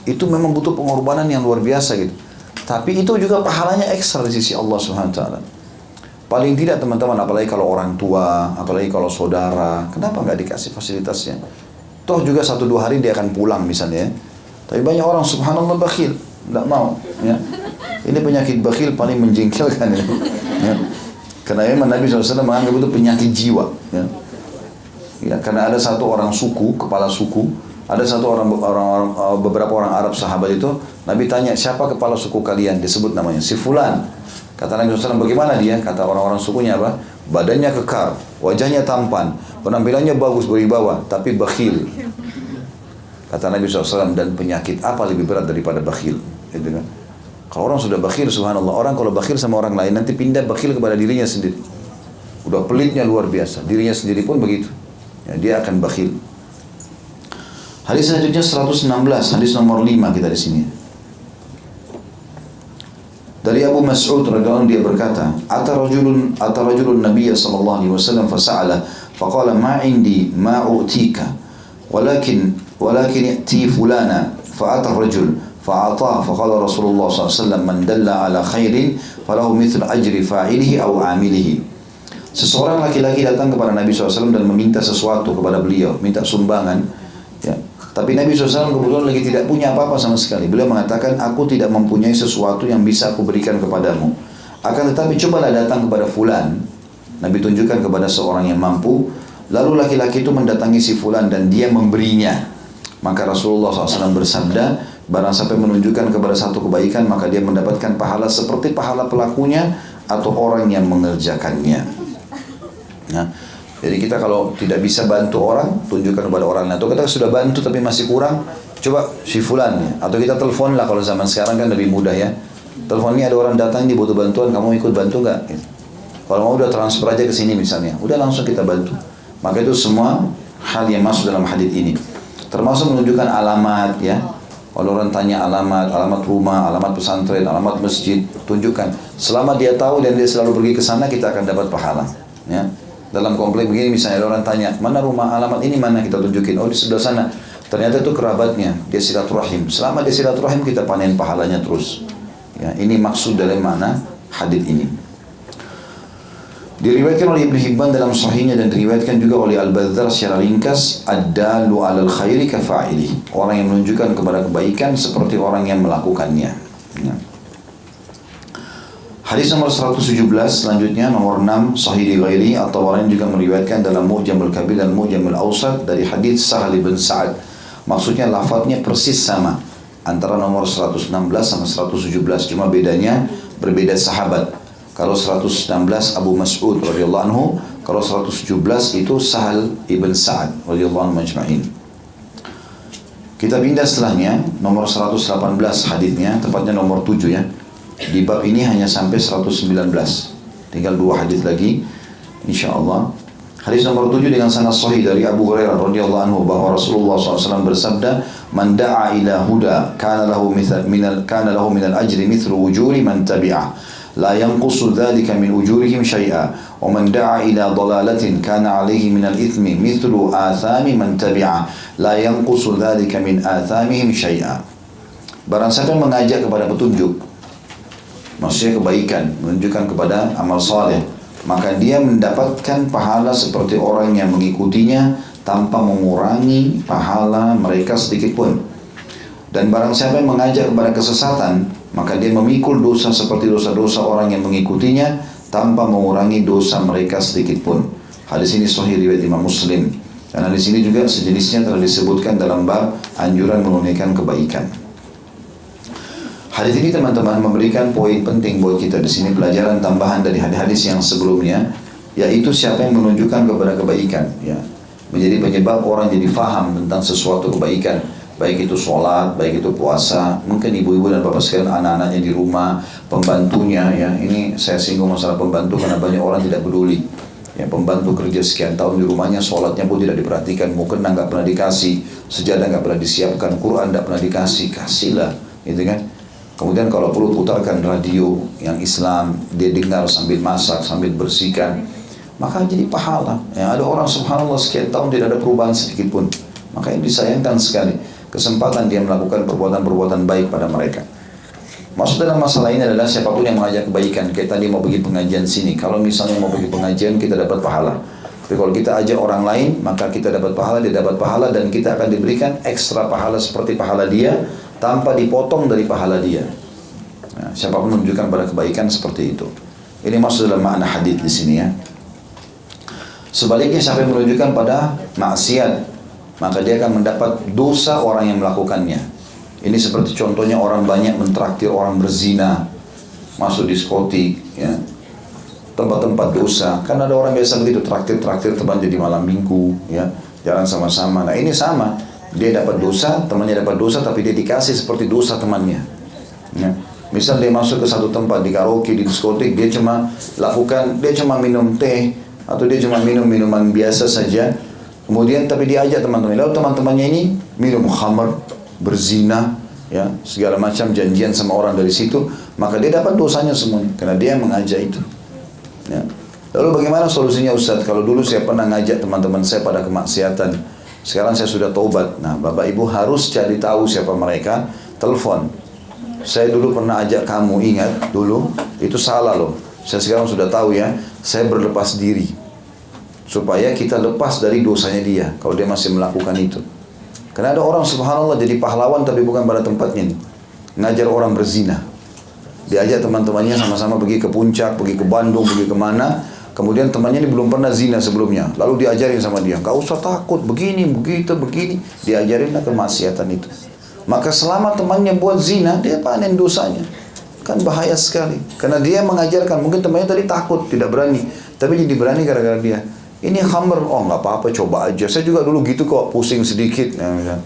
Itu memang butuh pengorbanan yang luar biasa gitu. Tapi itu juga pahalanya ekstra di sisi Allah Subhanahu. Paling tidak teman-teman, apalagi kalau orang tua, apalagi kalau saudara, kenapa nggak dikasih fasilitasnya? Toh juga satu dua hari dia akan pulang misalnya. Ya. Tapi banyak orang subhanallah bakhil, nggak mau. Ya. Ini penyakit bakhil paling menjengkelkan ya. ya. Karena memang Nabi SAW menganggap itu penyakit jiwa. Ya. ya. Karena ada satu orang suku, kepala suku, ada satu orang, orang, orang uh, beberapa orang Arab sahabat itu, Nabi tanya siapa kepala suku kalian? Disebut namanya si Fulan. Kata Nabi SAW bagaimana dia? Kata orang-orang sukunya apa? Badannya kekar, wajahnya tampan, penampilannya bagus bawah, tapi bakhil. Kata Nabi SAW dan penyakit apa lebih berat daripada bakhil? Gitu kan? Kalau orang sudah bakhil, subhanallah. Orang kalau bakhil sama orang lain, nanti pindah bakhil kepada dirinya sendiri. Udah pelitnya luar biasa. Dirinya sendiri pun begitu. Ya, dia akan bakhil. Hadis selanjutnya 116, hadis nomor 5 kita di sini. Dari Abu Mas'ud radhiyallahu dia berkata, "Ata rajulun ata rajulun Nabiy sallallahu alaihi wasallam fasa'ala faqala ma indi ma utika walakin walakin i'ti fulana fa'ata rajul fa'ata faqala Rasulullah SAW man دل على khairin فله مثل ajri فاعله أو عامله. Seseorang laki-laki datang kepada Nabi SAW dan meminta sesuatu kepada beliau minta sumbangan ya. tapi Nabi SAW kebetulan lagi tidak punya apa-apa sama sekali. Beliau mengatakan aku tidak mempunyai sesuatu yang bisa aku berikan kepadamu. Akan tetapi cobalah datang kepada fulan. Nabi tunjukkan kepada seorang yang mampu. Lalu laki-laki itu mendatangi si fulan dan dia memberinya. Maka Rasulullah SAW bersabda Barang sampai menunjukkan kepada satu kebaikan maka dia mendapatkan pahala seperti pahala pelakunya atau orang yang mengerjakannya. Nah, jadi kita kalau tidak bisa bantu orang, tunjukkan kepada orang lain. Atau kita sudah bantu tapi masih kurang, coba si fulan ya. Atau kita telepon lah kalau zaman sekarang kan lebih mudah ya. Telepon ini ada orang datang dia butuh bantuan, kamu ikut bantu nggak? Gitu. Kalau mau udah transfer aja ke sini misalnya, udah langsung kita bantu. Maka itu semua hal yang masuk dalam hadis ini. Termasuk menunjukkan alamat ya, kalau orang tanya alamat, alamat rumah, alamat pesantren, alamat masjid, tunjukkan. Selama dia tahu dan dia selalu pergi ke sana, kita akan dapat pahala. Ya. Dalam komplek begini misalnya orang tanya, mana rumah alamat ini mana kita tunjukin? Oh di sebelah sana. Ternyata itu kerabatnya, dia silaturahim. Selama dia silaturahim kita panen pahalanya terus. Ya, ini maksud dalam mana hadis ini. Diriwayatkan oleh Ibn Hibban dalam sahihnya dan diriwayatkan juga oleh Al-Badzar secara ringkas ad-dalu 'alal khairi kafa'ili. Orang yang menunjukkan kepada kebaikan seperti orang yang melakukannya. Ya. Hadis nomor 117 selanjutnya nomor 6 sahih di ghairi atau orang juga meriwayatkan dalam Mu'jamul Kabir dan Mu'jamul Awsat dari hadis Sahal bin Sa'ad. Maksudnya lafadznya persis sama antara nomor 116 sama 117 cuma bedanya berbeda sahabat. Kalau 116 Abu Mas'ud radhiyallahu anhu, kalau 117 itu Sahal ibn Sa'ad radhiyallahu anhu majma'in. Kita pindah setelahnya nomor 118 hadisnya, tepatnya nomor 7 ya. Di bab ini hanya sampai 119. Tinggal dua hadis lagi insyaallah. Hadis nomor 7 dengan sanad sahih dari Abu Hurairah radhiyallahu anhu bahwa Rasulullah SAW bersabda, "Man da'a ila huda kana lahu mithal minal kana lahu minal ajri mithlu wujuri man tabi'ah." لا ينقص ذلك من أجورهم شيئا ومن دعا إلى ضلالة كان عليه من الإثم مثل آثام من تبعه لا ينقص ذلك من آثامهم شيئا Barang siapa mengajak kepada petunjuk Maksudnya kebaikan Menunjukkan kepada amal saleh maka dia mendapatkan pahala seperti orang yang mengikutinya tanpa mengurangi pahala mereka sedikit pun. Dan barang siapa yang mengajak kepada kesesatan, maka dia memikul dosa seperti dosa-dosa orang yang mengikutinya tanpa mengurangi dosa mereka sedikit pun. Hadis ini sahih riwayat Imam Muslim. Karena di sini juga sejenisnya telah disebutkan dalam bab anjuran menunaikan kebaikan. Hadis ini teman-teman memberikan poin penting buat kita di sini pelajaran tambahan dari hadis-hadis yang sebelumnya yaitu siapa yang menunjukkan kepada kebaikan ya menjadi penyebab orang jadi faham tentang sesuatu kebaikan baik itu sholat, baik itu puasa, mungkin ibu-ibu dan bapak sekalian anak-anaknya di rumah, pembantunya ya, ini saya singgung masalah pembantu karena banyak orang tidak peduli. Ya, pembantu kerja sekian tahun di rumahnya, sholatnya pun tidak diperhatikan, kena nggak pernah dikasih, sejadah nggak pernah disiapkan, Quran nggak pernah dikasih, kasihlah, gitu kan. Kemudian kalau perlu putarkan radio yang Islam, dia dengar sambil masak, sambil bersihkan, maka jadi pahala. Ya, ada orang subhanallah sekian tahun tidak ada perubahan sedikit pun. Maka ini disayangkan sekali kesempatan dia melakukan perbuatan-perbuatan baik pada mereka. Maksud dalam masalah ini adalah siapa pun yang mengajak kebaikan. Kayak tadi mau pergi pengajian sini. Kalau misalnya mau pergi pengajian kita dapat pahala. Tapi kalau kita ajak orang lain maka kita dapat pahala, dia dapat pahala dan kita akan diberikan ekstra pahala seperti pahala dia tanpa dipotong dari pahala dia. Nah, siapa pun menunjukkan pada kebaikan seperti itu. Ini maksud dalam makna hadis di sini ya. Sebaliknya siapa yang menunjukkan pada maksiat maka dia akan mendapat dosa orang yang melakukannya. Ini seperti contohnya orang banyak mentraktir orang berzina, masuk diskotik, ya, tempat-tempat dosa. Kan ada orang biasa begitu traktir-traktir teman jadi malam minggu, ya, jalan sama-sama. Nah ini sama, dia dapat dosa, temannya dapat dosa, tapi dia dikasih seperti dosa temannya. Ya. Misal dia masuk ke satu tempat di karaoke, di diskotik, dia cuma lakukan, dia cuma minum teh atau dia cuma minum minuman biasa saja, Kemudian tapi diajak teman-teman. Lalu teman-temannya ini minum khamar, berzina, ya segala macam janjian sama orang dari situ, maka dia dapat dosanya semuanya karena dia mengajak itu. Ya. Lalu bagaimana solusinya Ustaz? Kalau dulu saya pernah ngajak teman-teman saya pada kemaksiatan, sekarang saya sudah taubat. Nah, Bapak Ibu harus cari tahu siapa mereka, telepon. Saya dulu pernah ajak kamu, ingat dulu, itu salah loh. Saya sekarang sudah tahu ya, saya berlepas diri supaya kita lepas dari dosanya dia kalau dia masih melakukan itu. Karena ada orang subhanallah jadi pahlawan tapi bukan pada tempatnya. Ngajar orang berzina. Diajak teman-temannya sama-sama pergi ke puncak, pergi ke Bandung, pergi ke mana. Kemudian temannya ini belum pernah zina sebelumnya. Lalu diajarin sama dia, kau usah takut, begini, begitu, begini. Diajarinlah kemaksiatan itu. Maka selama temannya buat zina, dia panen dosanya. Kan bahaya sekali. Karena dia mengajarkan, mungkin temannya tadi takut, tidak berani. Tapi jadi berani gara-gara dia. Ini khamr, oh nggak apa-apa, coba aja. Saya juga dulu gitu kok, pusing sedikit. Ya,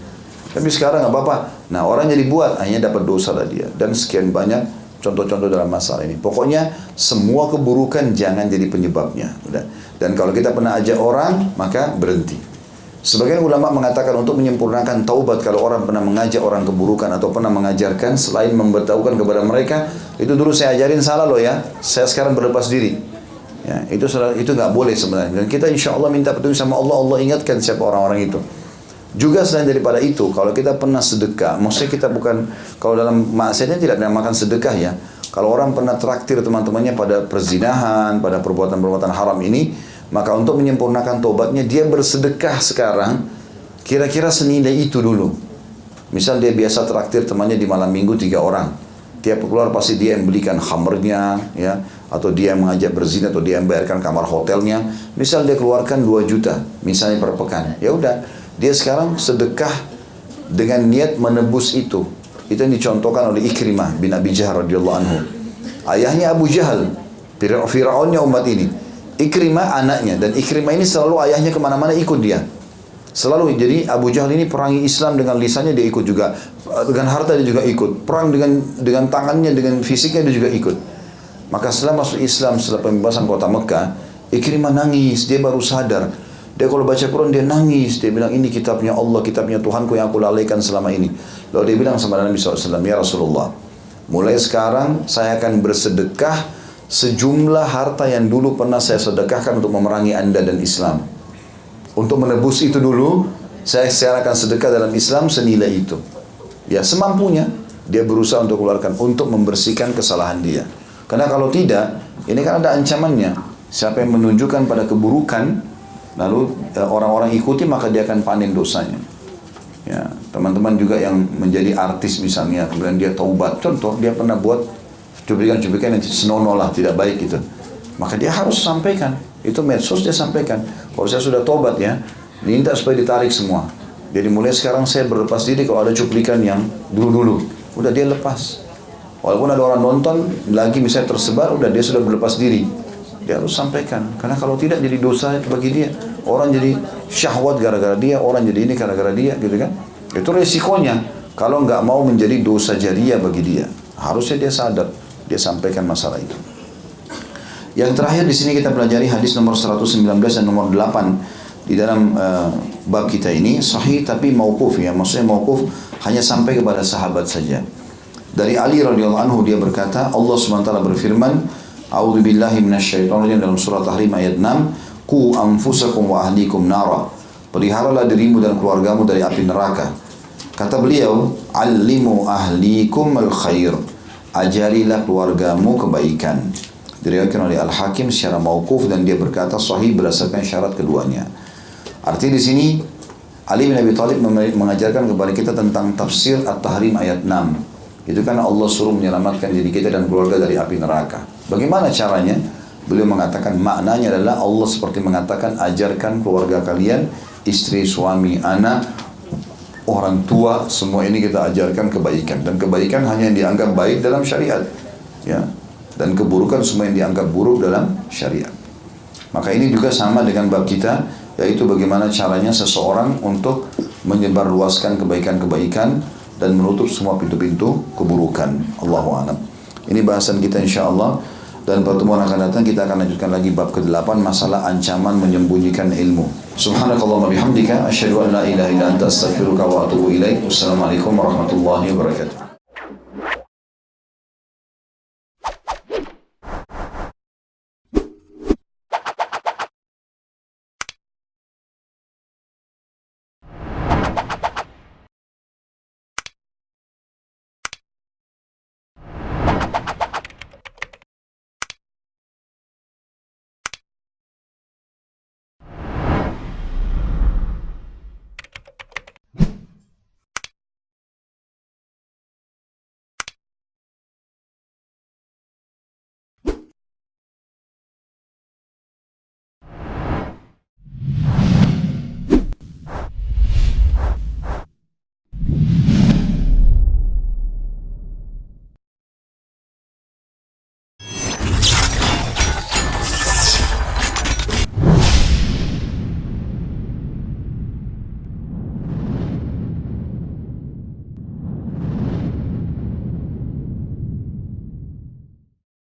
Tapi sekarang nggak apa-apa. Nah orang jadi buat, hanya dapat dosa lah dia. Dan sekian banyak contoh-contoh dalam masalah ini. Pokoknya semua keburukan jangan jadi penyebabnya. Udah. Dan kalau kita pernah ajak orang, maka berhenti. Sebagian ulama mengatakan untuk menyempurnakan taubat kalau orang pernah mengajak orang keburukan atau pernah mengajarkan selain memberitahukan kepada mereka itu dulu saya ajarin salah loh ya saya sekarang berlepas diri Ya, itu itu nggak boleh sebenarnya. Dan kita insya Allah minta petunjuk sama Allah, Allah ingatkan siapa orang-orang itu. Juga selain daripada itu, kalau kita pernah sedekah, maksudnya kita bukan kalau dalam maksiatnya tidak makan sedekah ya. Kalau orang pernah traktir teman-temannya pada perzinahan, pada perbuatan-perbuatan haram ini, maka untuk menyempurnakan tobatnya dia bersedekah sekarang kira-kira senilai itu dulu. Misal dia biasa traktir temannya di malam minggu tiga orang. Tiap keluar pasti dia yang belikan khamernya, ya, atau dia yang mengajak berzina atau dia yang bayarkan kamar hotelnya, misal dia keluarkan 2 juta misalnya per pekan. Ya udah, dia sekarang sedekah dengan niat menebus itu. Itu yang dicontohkan oleh Ikrimah bin Abi Jahal radhiyallahu anhu. Ayahnya Abu Jahal, Fir'aunnya umat ini. Ikrimah anaknya dan Ikrimah ini selalu ayahnya ke mana-mana ikut dia. Selalu jadi Abu Jahal ini perangi Islam dengan lisannya dia ikut juga, dengan harta dia juga ikut, perang dengan dengan tangannya dengan fisiknya dia juga ikut. Maka setelah masuk Islam, setelah pembebasan kota Mekah, Ikrimah nangis, dia baru sadar. Dia kalau baca Quran dia nangis, dia bilang ini kitabnya Allah, kitabnya Tuhanku yang aku lalaikan selama ini. Lalu dia bilang sama Nabi SAW, ya Rasulullah, mulai sekarang saya akan bersedekah sejumlah harta yang dulu pernah saya sedekahkan untuk memerangi anda dan Islam. Untuk menebus itu dulu, saya akan sedekah dalam Islam senilai itu. Ya semampunya, dia berusaha untuk keluarkan, untuk membersihkan kesalahan dia. Karena kalau tidak, ini kan ada ancamannya. Siapa yang menunjukkan pada keburukan, lalu eh, orang-orang ikuti maka dia akan panen dosanya. Ya, teman-teman juga yang menjadi artis misalnya, kemudian dia taubat, contoh dia pernah buat cuplikan-cuplikan yang senonoh lah, tidak baik gitu. Maka dia harus sampaikan, itu medsos dia sampaikan. Kalau saya sudah tobat ya, minta supaya ditarik semua. Jadi mulai sekarang saya berlepas diri kalau ada cuplikan yang dulu-dulu, udah dia lepas. Walaupun ada orang nonton, lagi misalnya tersebar, udah dia sudah berlepas diri. Dia harus sampaikan. Karena kalau tidak jadi dosa bagi dia. Orang jadi syahwat gara-gara dia orang jadi ini gara-gara dia gitu kan? Itu resikonya. Kalau nggak mau menjadi dosa jariah bagi dia harusnya dia sadar dia sampaikan masalah itu yang terakhir di sini kita pelajari hadis nomor 119 dan nomor 8 di dalam uh, bab kita ini sahih tapi mauquf ya maksudnya mauquf hanya sampai kepada sahabat saja dari Ali radhiyallahu anhu dia berkata Allah SWT berfirman A'udzu billahi minasyaitonir dalam surah Tahrim ayat 6, "Qu anfusakum wa ahlikum nara." Peliharalah dirimu dan keluargamu dari api neraka. Kata beliau, "Allimu ahlikum al-khair." Ajarilah keluargamu kebaikan. Diriwayatkan oleh Al-Hakim secara mauquf dan dia berkata sahih berdasarkan syarat keduanya. Arti di sini Ali bin Abi Thalib mengajarkan kepada kita tentang tafsir At-Tahrim ayat 6. Itu karena Allah suruh menyelamatkan diri kita dan keluarga dari api neraka. Bagaimana caranya? Beliau mengatakan maknanya adalah Allah seperti mengatakan ajarkan keluarga kalian, istri, suami, anak, orang tua, semua ini kita ajarkan kebaikan dan kebaikan hanya yang dianggap baik dalam syariat. Ya. Dan keburukan semua yang dianggap buruk dalam syariat. Maka ini juga sama dengan bab kita yaitu bagaimana caranya seseorang untuk menyebarluaskan kebaikan-kebaikan dan menutup semua pintu-pintu keburukan. Allahu a'lam. Ini bahasan kita insya Allah dan pertemuan akan datang kita akan lanjutkan lagi bab ke-8 masalah ancaman menyembunyikan ilmu. Subhanakallahumma bihamdika asyhadu an la ilaha illa anta astaghfiruka wa atubu ilaik. Wassalamualaikum warahmatullahi wabarakatuh.